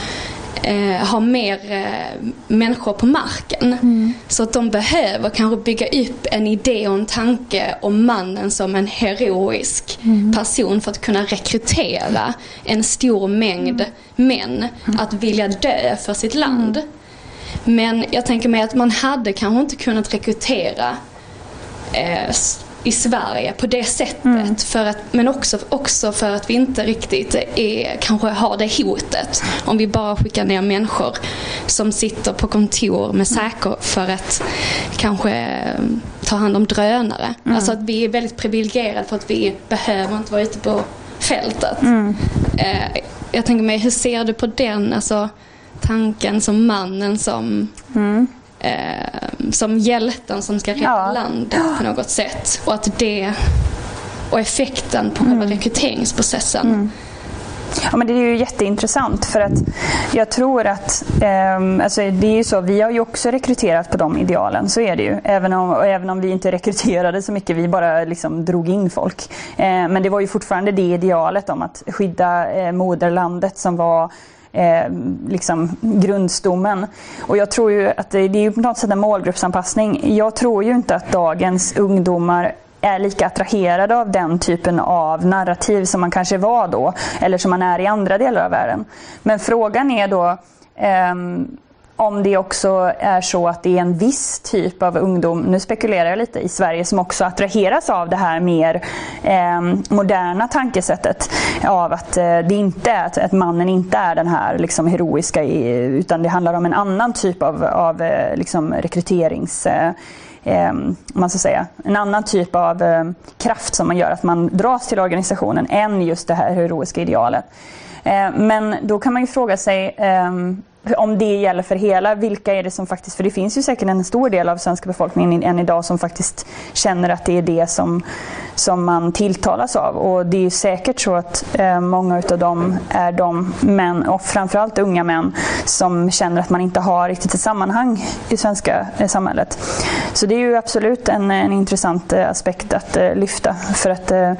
eh, ha mer eh, människor på marken. Mm. Så att de behöver kanske bygga upp en idé och en tanke om mannen som en heroisk mm. person för att kunna rekrytera en stor mängd män att vilja dö för sitt land. Mm. Men jag tänker mig att man hade kanske inte kunnat rekrytera eh, i Sverige på det sättet. Mm. För att, men också, också för att vi inte riktigt är, kanske har det hotet. Om vi bara skickar ner människor som sitter på kontor med säker för att kanske eh, ta hand om drönare. Mm. Alltså att vi är väldigt privilegierade för att vi behöver inte vara ute på fältet. Mm. Eh, jag tänker mig, hur ser du på den alltså, tanken som mannen som mm eh, som hjälten som ska rädda ja. landet på något sätt. Och att det och effekten på mm. rekryteringsprocessen. Mm. Ja, men det är ju jätteintressant för att jag tror att, eh, alltså det är ju så, vi har ju också rekryterat på de idealen, så är det ju. Även om, även om vi inte rekryterade så mycket, vi bara liksom drog in folk. Eh, men det var ju fortfarande det idealet om att skydda eh, moderlandet som var eh, liksom grundstommen. Och jag tror ju att det, det är ju på något sätt en målgruppsanpassning. Jag tror ju inte att dagens ungdomar är lika attraherade av den typen av narrativ som man kanske var då, eller som man är i andra delar av världen. Men frågan är då eh, om det också är så att det är en viss typ av ungdom, nu spekulerar jag lite, i Sverige som också attraheras av det här mer eh, moderna tankesättet. Av att eh, det inte är att, att, mannen inte är den här liksom, heroiska utan det handlar om en annan typ av, av eh, liksom, rekryterings eh, eh man ska säga, en annan typ av eh, kraft som man gör att man dras till organisationen än just det här heroiska idealet. Eh, men då kan man ju fråga sig eh, om det gäller för hela, vilka är det som faktiskt, för det finns ju säkert en stor del av svenska befolkningen än idag som faktiskt känner att det är det som, som man tilltalas av. Och det är säkert så att eh, många utav dem är de män, och framförallt unga män, som känner att man inte har riktigt ett sammanhang i svenska eh, samhället. Så det är ju absolut en, en intressant eh, aspekt att eh, lyfta. För att eh,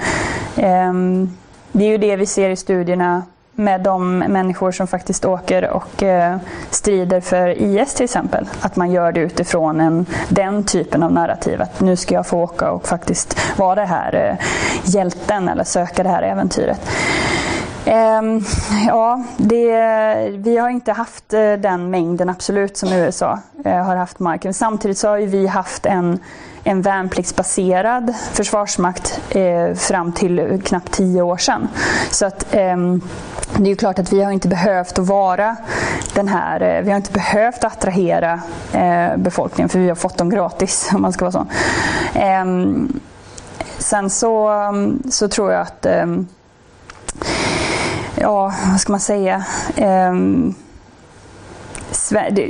ehm, det är ju det vi ser i studierna med de människor som faktiskt åker och eh, strider för IS till exempel. Att man gör det utifrån en, den typen av narrativ. Att nu ska jag få åka och faktiskt vara det här eh, hjälten eller söka det här äventyret. Ehm, ja, det, vi har inte haft eh, den mängden absolut som USA har haft marken. Samtidigt så har vi haft en, en värnpliktsbaserad försvarsmakt eh, fram till knappt tio år sedan. Så att eh, det är ju klart att vi har inte behövt att vara den här, eh, vi har inte behövt attrahera eh, befolkningen för vi har fått dem gratis om man ska vara så. Ehm, sen så, så tror jag att ehm, ja, vad ska man säga? Ehm,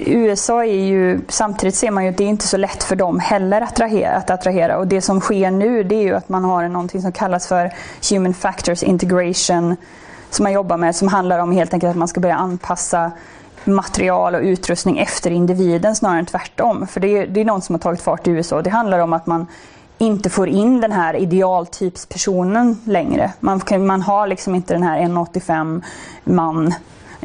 USA är ju, samtidigt ser man ju att det är inte så lätt för dem heller att attrahera, att attrahera. Och det som sker nu det är ju att man har någonting som kallas för Human Factors Integration som man jobbar med som handlar om helt enkelt att man ska börja anpassa material och utrustning efter individen snarare än tvärtom. För det är, det är något som har tagit fart i USA. Det handlar om att man inte får in den här idealtypspersonen längre. Man, man har liksom inte den här 1,85 man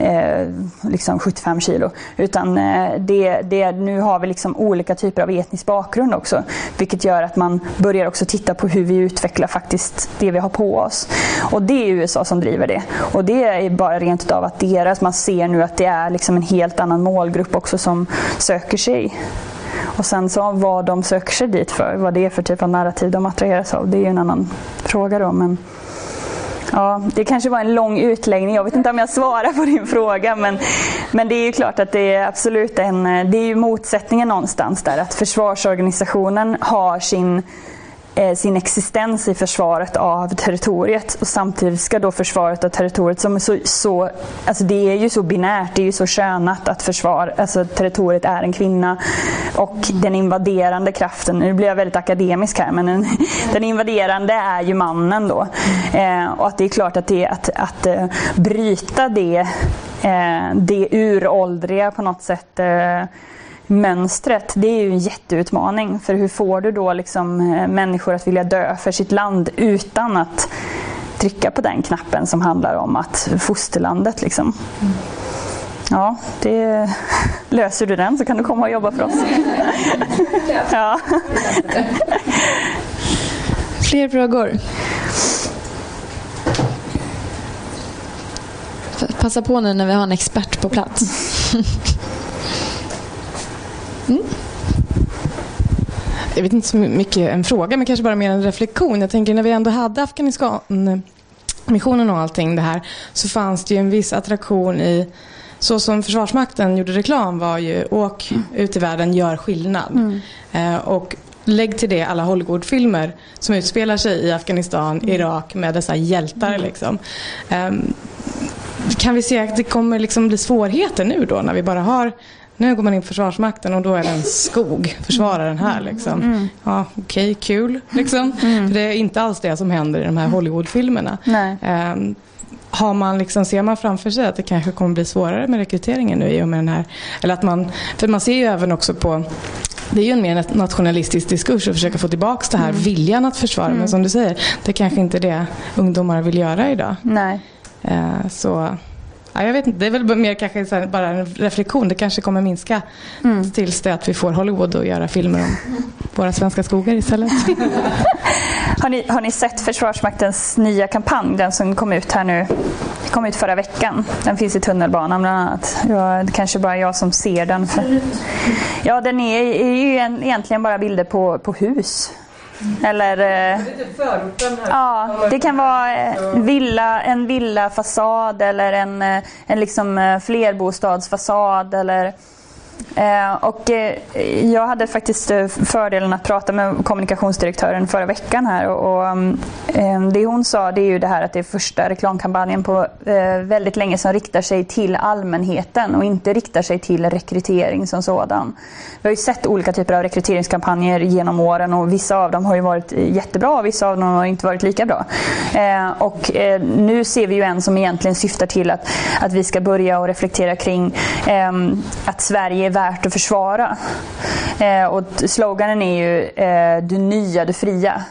eh, liksom 75 kilo. Utan eh, det, det, nu har vi liksom olika typer av etnisk bakgrund också. Vilket gör att man börjar också titta på hur vi utvecklar faktiskt det vi har på oss. Och det är USA som driver det. Och det är bara rent av att deras, man ser nu att det är liksom en helt annan målgrupp också som söker sig och sen så vad de söker sig dit för, vad det är för typ av narrativ de attraheras av, det är ju en annan fråga då. Men, Ja, det kanske var en lång utläggning. Jag vet inte om jag svarar på din fråga. Men, men det är ju klart att det är absolut en, det är ju motsättningen någonstans där. Att försvarsorganisationen har sin sin existens i försvaret av territoriet. Och samtidigt ska då försvaret av territoriet, som är så, så, alltså det är ju så binärt, det är ju så könat att försvar, alltså territoriet är en kvinna. Och den invaderande kraften, nu blir jag väldigt akademisk här, men den, den invaderande är ju mannen då. Eh, och att det är klart att det att, att uh, bryta det, eh, det uråldriga på något sätt eh, mönstret, det är ju en jätteutmaning. För hur får du då liksom eh, människor att vilja dö för sitt land utan att trycka på den knappen som handlar om att fosterlandet liksom. Ja, det, löser du den så kan du komma och jobba för oss. ja. Fler frågor? Passa på nu när vi har en expert på plats. Mm. Jag vet inte så mycket en fråga, men kanske bara mer en reflektion. Jag tänker när vi ändå hade Afghanistan missionen och allting det här så fanns det ju en viss attraktion i så som Försvarsmakten gjorde reklam var ju åk ut i världen, gör skillnad. Mm. Eh, och lägg till det alla Hollywoodfilmer som utspelar sig i Afghanistan, mm. Irak med dessa hjältar. Mm. Liksom. Eh, kan vi se att det kommer liksom bli svårigheter nu då när vi bara har nu går man in på Försvarsmakten och då är det en skog. Försvara den här liksom. Mm. Ja, okej, okay, kul liksom. Mm. För det är inte alls det som händer i de här Hollywoodfilmerna. Um, har man liksom, ser man framför sig att det kanske kommer bli svårare med rekryteringen nu i och med den här, eller att man, för man ser ju även också på det är ju en mer nationalistisk diskurs att försöka få tillbaka det här mm. viljan att försvara. Mm. Men som du säger, det är kanske inte är det ungdomar vill göra idag. Nej. Uh, så Ja, jag vet inte, det är väl mer kanske bara en reflektion. Det kanske kommer minska mm. tills det att vi får Hollywood att göra filmer om våra svenska skogar istället. har, ni, har ni sett Försvarsmaktens nya kampanj? Den som kom ut här nu kom ut förra veckan. Den finns i tunnelbanan bland annat. Ja, det kanske bara jag som ser den. För... Ja, den är, är ju egentligen bara bilder på, på hus. Eller, eh, ja, det kan vara en, villa, en villafasad eller en, eh, en liksom eh, flerbostadsfasad. Eller, Eh, Eh, och eh, jag hade faktiskt eh, fördelen att prata med kommunikationsdirektören förra veckan här och, mm, det hon sa det är ju det här att det är första reklamkampanjen på väldigt länge som riktar sig till allmänheten och inte riktar sig till rekrytering som sådan. Vi har ju sett olika typer av rekryteringskampanjer genom åren och vissa av dem har ju varit jättebra och vissa av dem har inte varit lika bra. Och nu ser vi ju en som egentligen syftar till att, att vi ska börja och reflektera kring att Sverige värt att försvara. Eh, och sloganen är ju eh, du nya, du fria.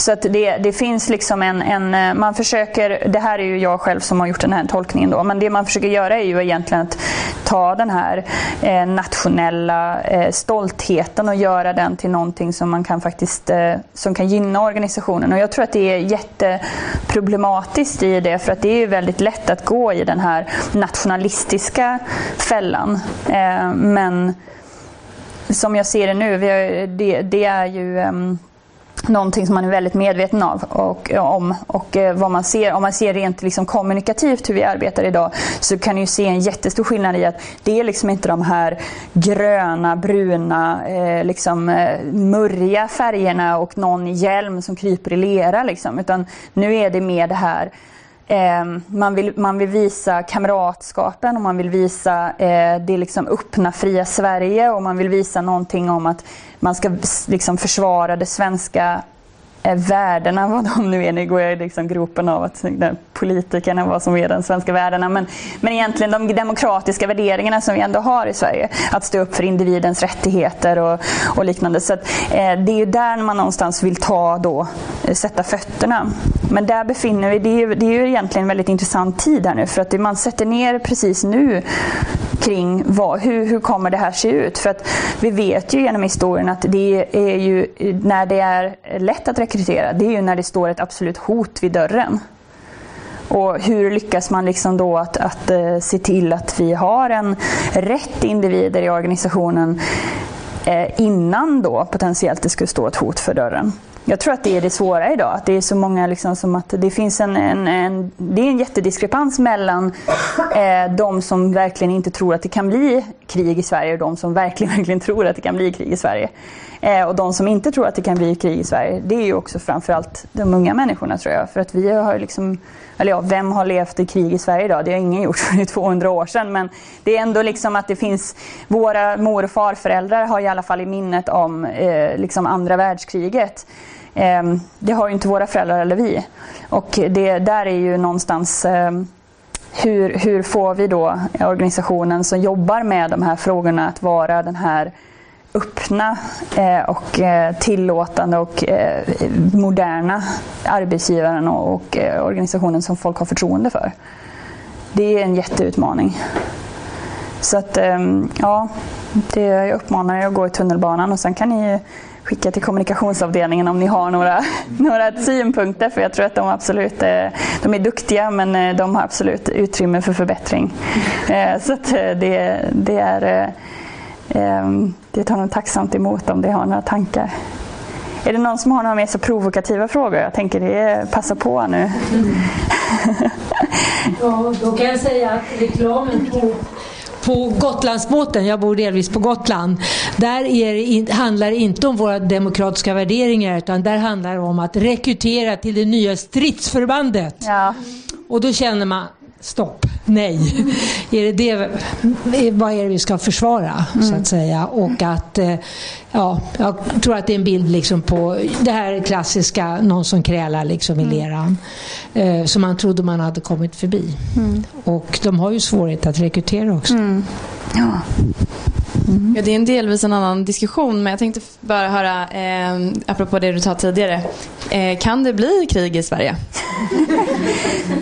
Så att det, det finns liksom en, en, eh, man försöker, det här är ju jag själv som har gjort den här tolkningen då, men det man försöker göra är ju egentligen att ta den här eh, nationella eh, stoltheten och göra den till någonting som man kan faktiskt, eh, som kan gynna organisationen. Och jag tror att det är jätteproblematiskt i det, för att det är väldigt lätt att gå i den här nationalistiska fällan. Eh, men som jag ser det nu, har, det, det, är ju ehm, någonting som man är väldigt medveten av och, om. Och eh, vad man ser, om man ser rent liksom kommunikativt hur vi arbetar idag så kan du se en jättestor skillnad i att det är liksom inte de här gröna, bruna, eh, liksom, eh, murriga färgerna och någon hjälm som kryper i lera. Liksom, utan nu är det mer det här eh, man, vill, man vill visa kamratskapen och man vill visa eh, det liksom öppna, fria Sverige och man vill visa någonting om att man ska liksom försvara det svenska värdena, vad de nu är. Nu går jag i liksom gropen av att politikerna vad som är de svenska värdena. Men, men egentligen de demokratiska värderingarna som vi ändå har i Sverige. Att stå upp för individens rättigheter och, och liknande. Så att, eh, det är ju där man någonstans vill ta då, eh, sätta fötterna. Men där befinner vi det är, ju, det är ju egentligen en väldigt intressant tid här nu. För att man sätter ner precis nu kring vad, hur, hur kommer det här se ut? För att vi vet ju genom historien att det är ju när det är lätt att rekrytera, det är ju när det står ett absolut hot vid dörren. Och hur lyckas man liksom då att, att eh, se till att vi har en rätt individer i organisationen eh, innan då potentiellt det skulle stå ett hot för dörren? Jag tror att det är det svåra idag. Att det är så många liksom som att det finns en, en, en det är en jättediskrepans mellan eh, de som verkligen inte tror att det kan bli krig i Sverige och de som verkligen, verkligen tror att det kan bli krig i Sverige. Eh, och de som inte tror att det kan bli krig i Sverige, det är ju också framförallt de unga människorna tror jag. För att vi har liksom, eller ja, vem har levt i krig i Sverige idag? Det har ingen gjort för 200 år sedan. Men det är ändå liksom att det finns, våra mor och farföräldrar har i alla fall i minnet om eh, liksom andra världskriget. Eh, det har ju inte våra föräldrar eller vi. Och det där är ju någonstans eh, hur, hur får vi då organisationen som jobbar med de här frågorna att vara den här öppna eh, och eh, tillåtande och eh, moderna arbetsgivaren och eh, organisationen som folk har förtroende för. Det är en jätteutmaning. Så att, ehm, ja, det, jag uppmanar er att gå i tunnelbanan och sen kan ni skicka till kommunikationsavdelningen om ni har några, några synpunkter. För jag tror att de absolut de är duktiga men de har absolut utrymme för förbättring. Så att det, det är det tar de tacksamt emot om de har några tankar. Är det någon som har några mer så provokativa frågor? Jag tänker det passa på nu. Mm. ja, då kan jag säga att reklamen på på Gotlandsbåten, jag bor delvis på Gotland, där är, handlar det inte om våra demokratiska värderingar utan där handlar det om att rekrytera till det nya stridsförbandet. Ja. Och då känner man, stopp, nej. är det det, vad är det vi ska försvara, mm. så att säga? Och att, eh, ja, jag tror att det är en bild liksom på det här klassiska, någon som krälar liksom i mm. leran, eh, som man trodde man hade kommit förbi. Mm. Och de har ju svårighet att rekrytera också. Mm. Ja. Mm. Ja, det är en delvis en annan diskussion men jag tänkte bara höra, eh, apropå det du sa tidigare, eh, kan det bli krig i Sverige?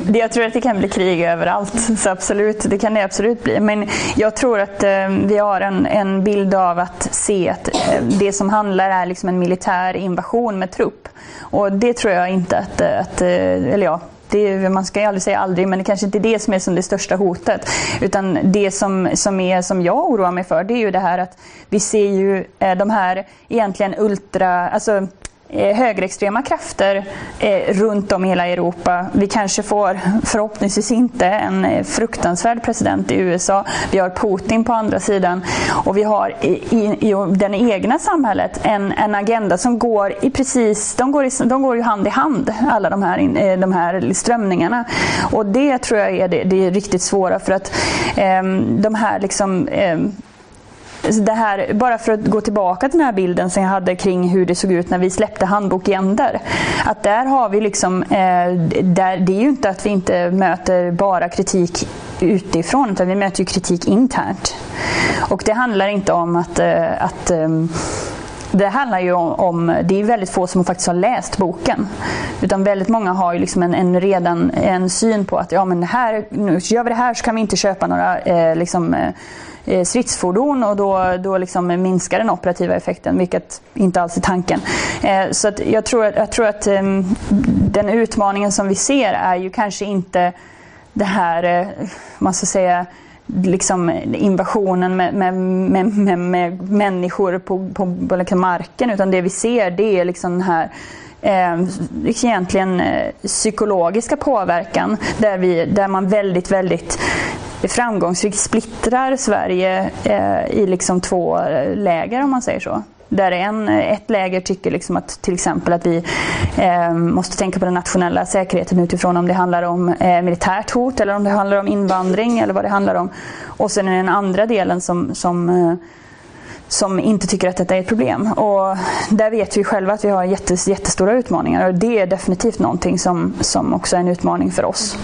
jag tror att det kan bli krig överallt, så absolut, det kan det absolut bli. Men jag tror att eh, vi har en, en bild av att se att eh, det som handlar är liksom en militär invasion med trupp. Och det tror jag inte att, eh, att eh, eller ja, det, man ska ju aldrig säga aldrig, men det kanske inte är det som är som det största hotet. Utan det som, som, är, som jag oroar mig för, det är ju det här att vi ser ju eh, de här egentligen ultra, alltså Eh, högerextrema krafter eh, runt om i hela Europa. Vi kanske får, förhoppningsvis inte, en eh, fruktansvärd president i USA. Vi har Putin på andra sidan och vi har i, i, i det egna samhället en, en agenda som går i precis, de går, i, de går ju hand i hand, alla de här, de här strömningarna. Och det tror jag är det, det är riktigt svåra för att eh, de här liksom eh, det här, bara för att gå tillbaka till den här bilden som jag hade kring hur det såg ut när vi släppte Handbok Gender. Att där har vi liksom, eh, där, det är ju inte att vi inte möter bara kritik utifrån utan vi möter ju kritik internt. Och det handlar inte om att, eh, att eh, det handlar ju om, om, det är väldigt få som faktiskt har läst boken. Utan väldigt många har ju liksom en, en redan en syn på att ja, men här, nu gör vi det här så kan vi inte köpa några eh, liksom, eh, Eh, stridsfordon och då, då liksom minskar den operativa effekten, vilket inte alls är tanken. Eh, så att jag tror, jag tror att ehm, den utmaningen som vi ser är ju kanske inte det här, eh, man ska säga, liksom invasionen med, med, med, med, människor på, på, på liksom marken utan det vi ser det är liksom den här eh, egentligen eh, psykologiska påverkan där, vi, där man väldigt, väldigt framgångsrikt splittrar Sverige eh, i liksom två läger om man säger så. Där en, ett läger tycker liksom att till exempel att vi eh, måste tänka på den nationella säkerheten utifrån om det handlar om eh, militärt hot eller om det handlar om invandring eller vad det handlar om. Och sen är det den andra delen som, som eh, som inte tycker att detta är ett problem. Och där vet vi själva att vi har jättes, jättestora utmaningar och det är definitivt någonting som, som också är en utmaning för oss.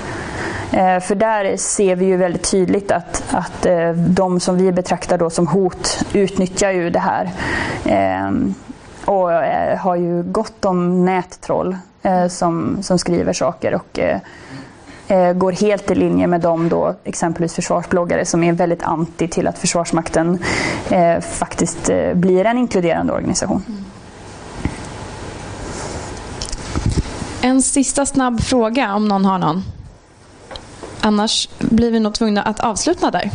Eh, för där ser vi ju väldigt tydligt att, att eh, de som vi betraktar då som hot utnyttjar ju det här. Eh, och eh, har ju gott om nättroll eh, som, som skriver saker och går helt i linje med de då, exempelvis försvarsbloggare som är väldigt anti till att Försvarsmakten faktiskt blir en inkluderande organisation. En sista snabb fråga om någon har någon. Annars blir vi nog tvungna att avsluta där.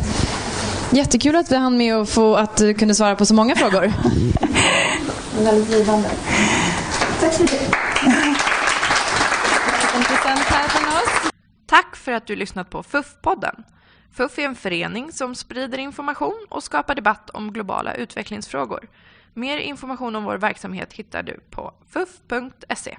Jättekul att vi hann med och få att du kunde svara på så många frågor. Väldigt givande. Tack så mycket. Tack för att du lyssnat på FUF-podden. FUF är en förening som sprider information och skapar debatt om globala utvecklingsfrågor. Mer information om vår verksamhet hittar du på fuf.se.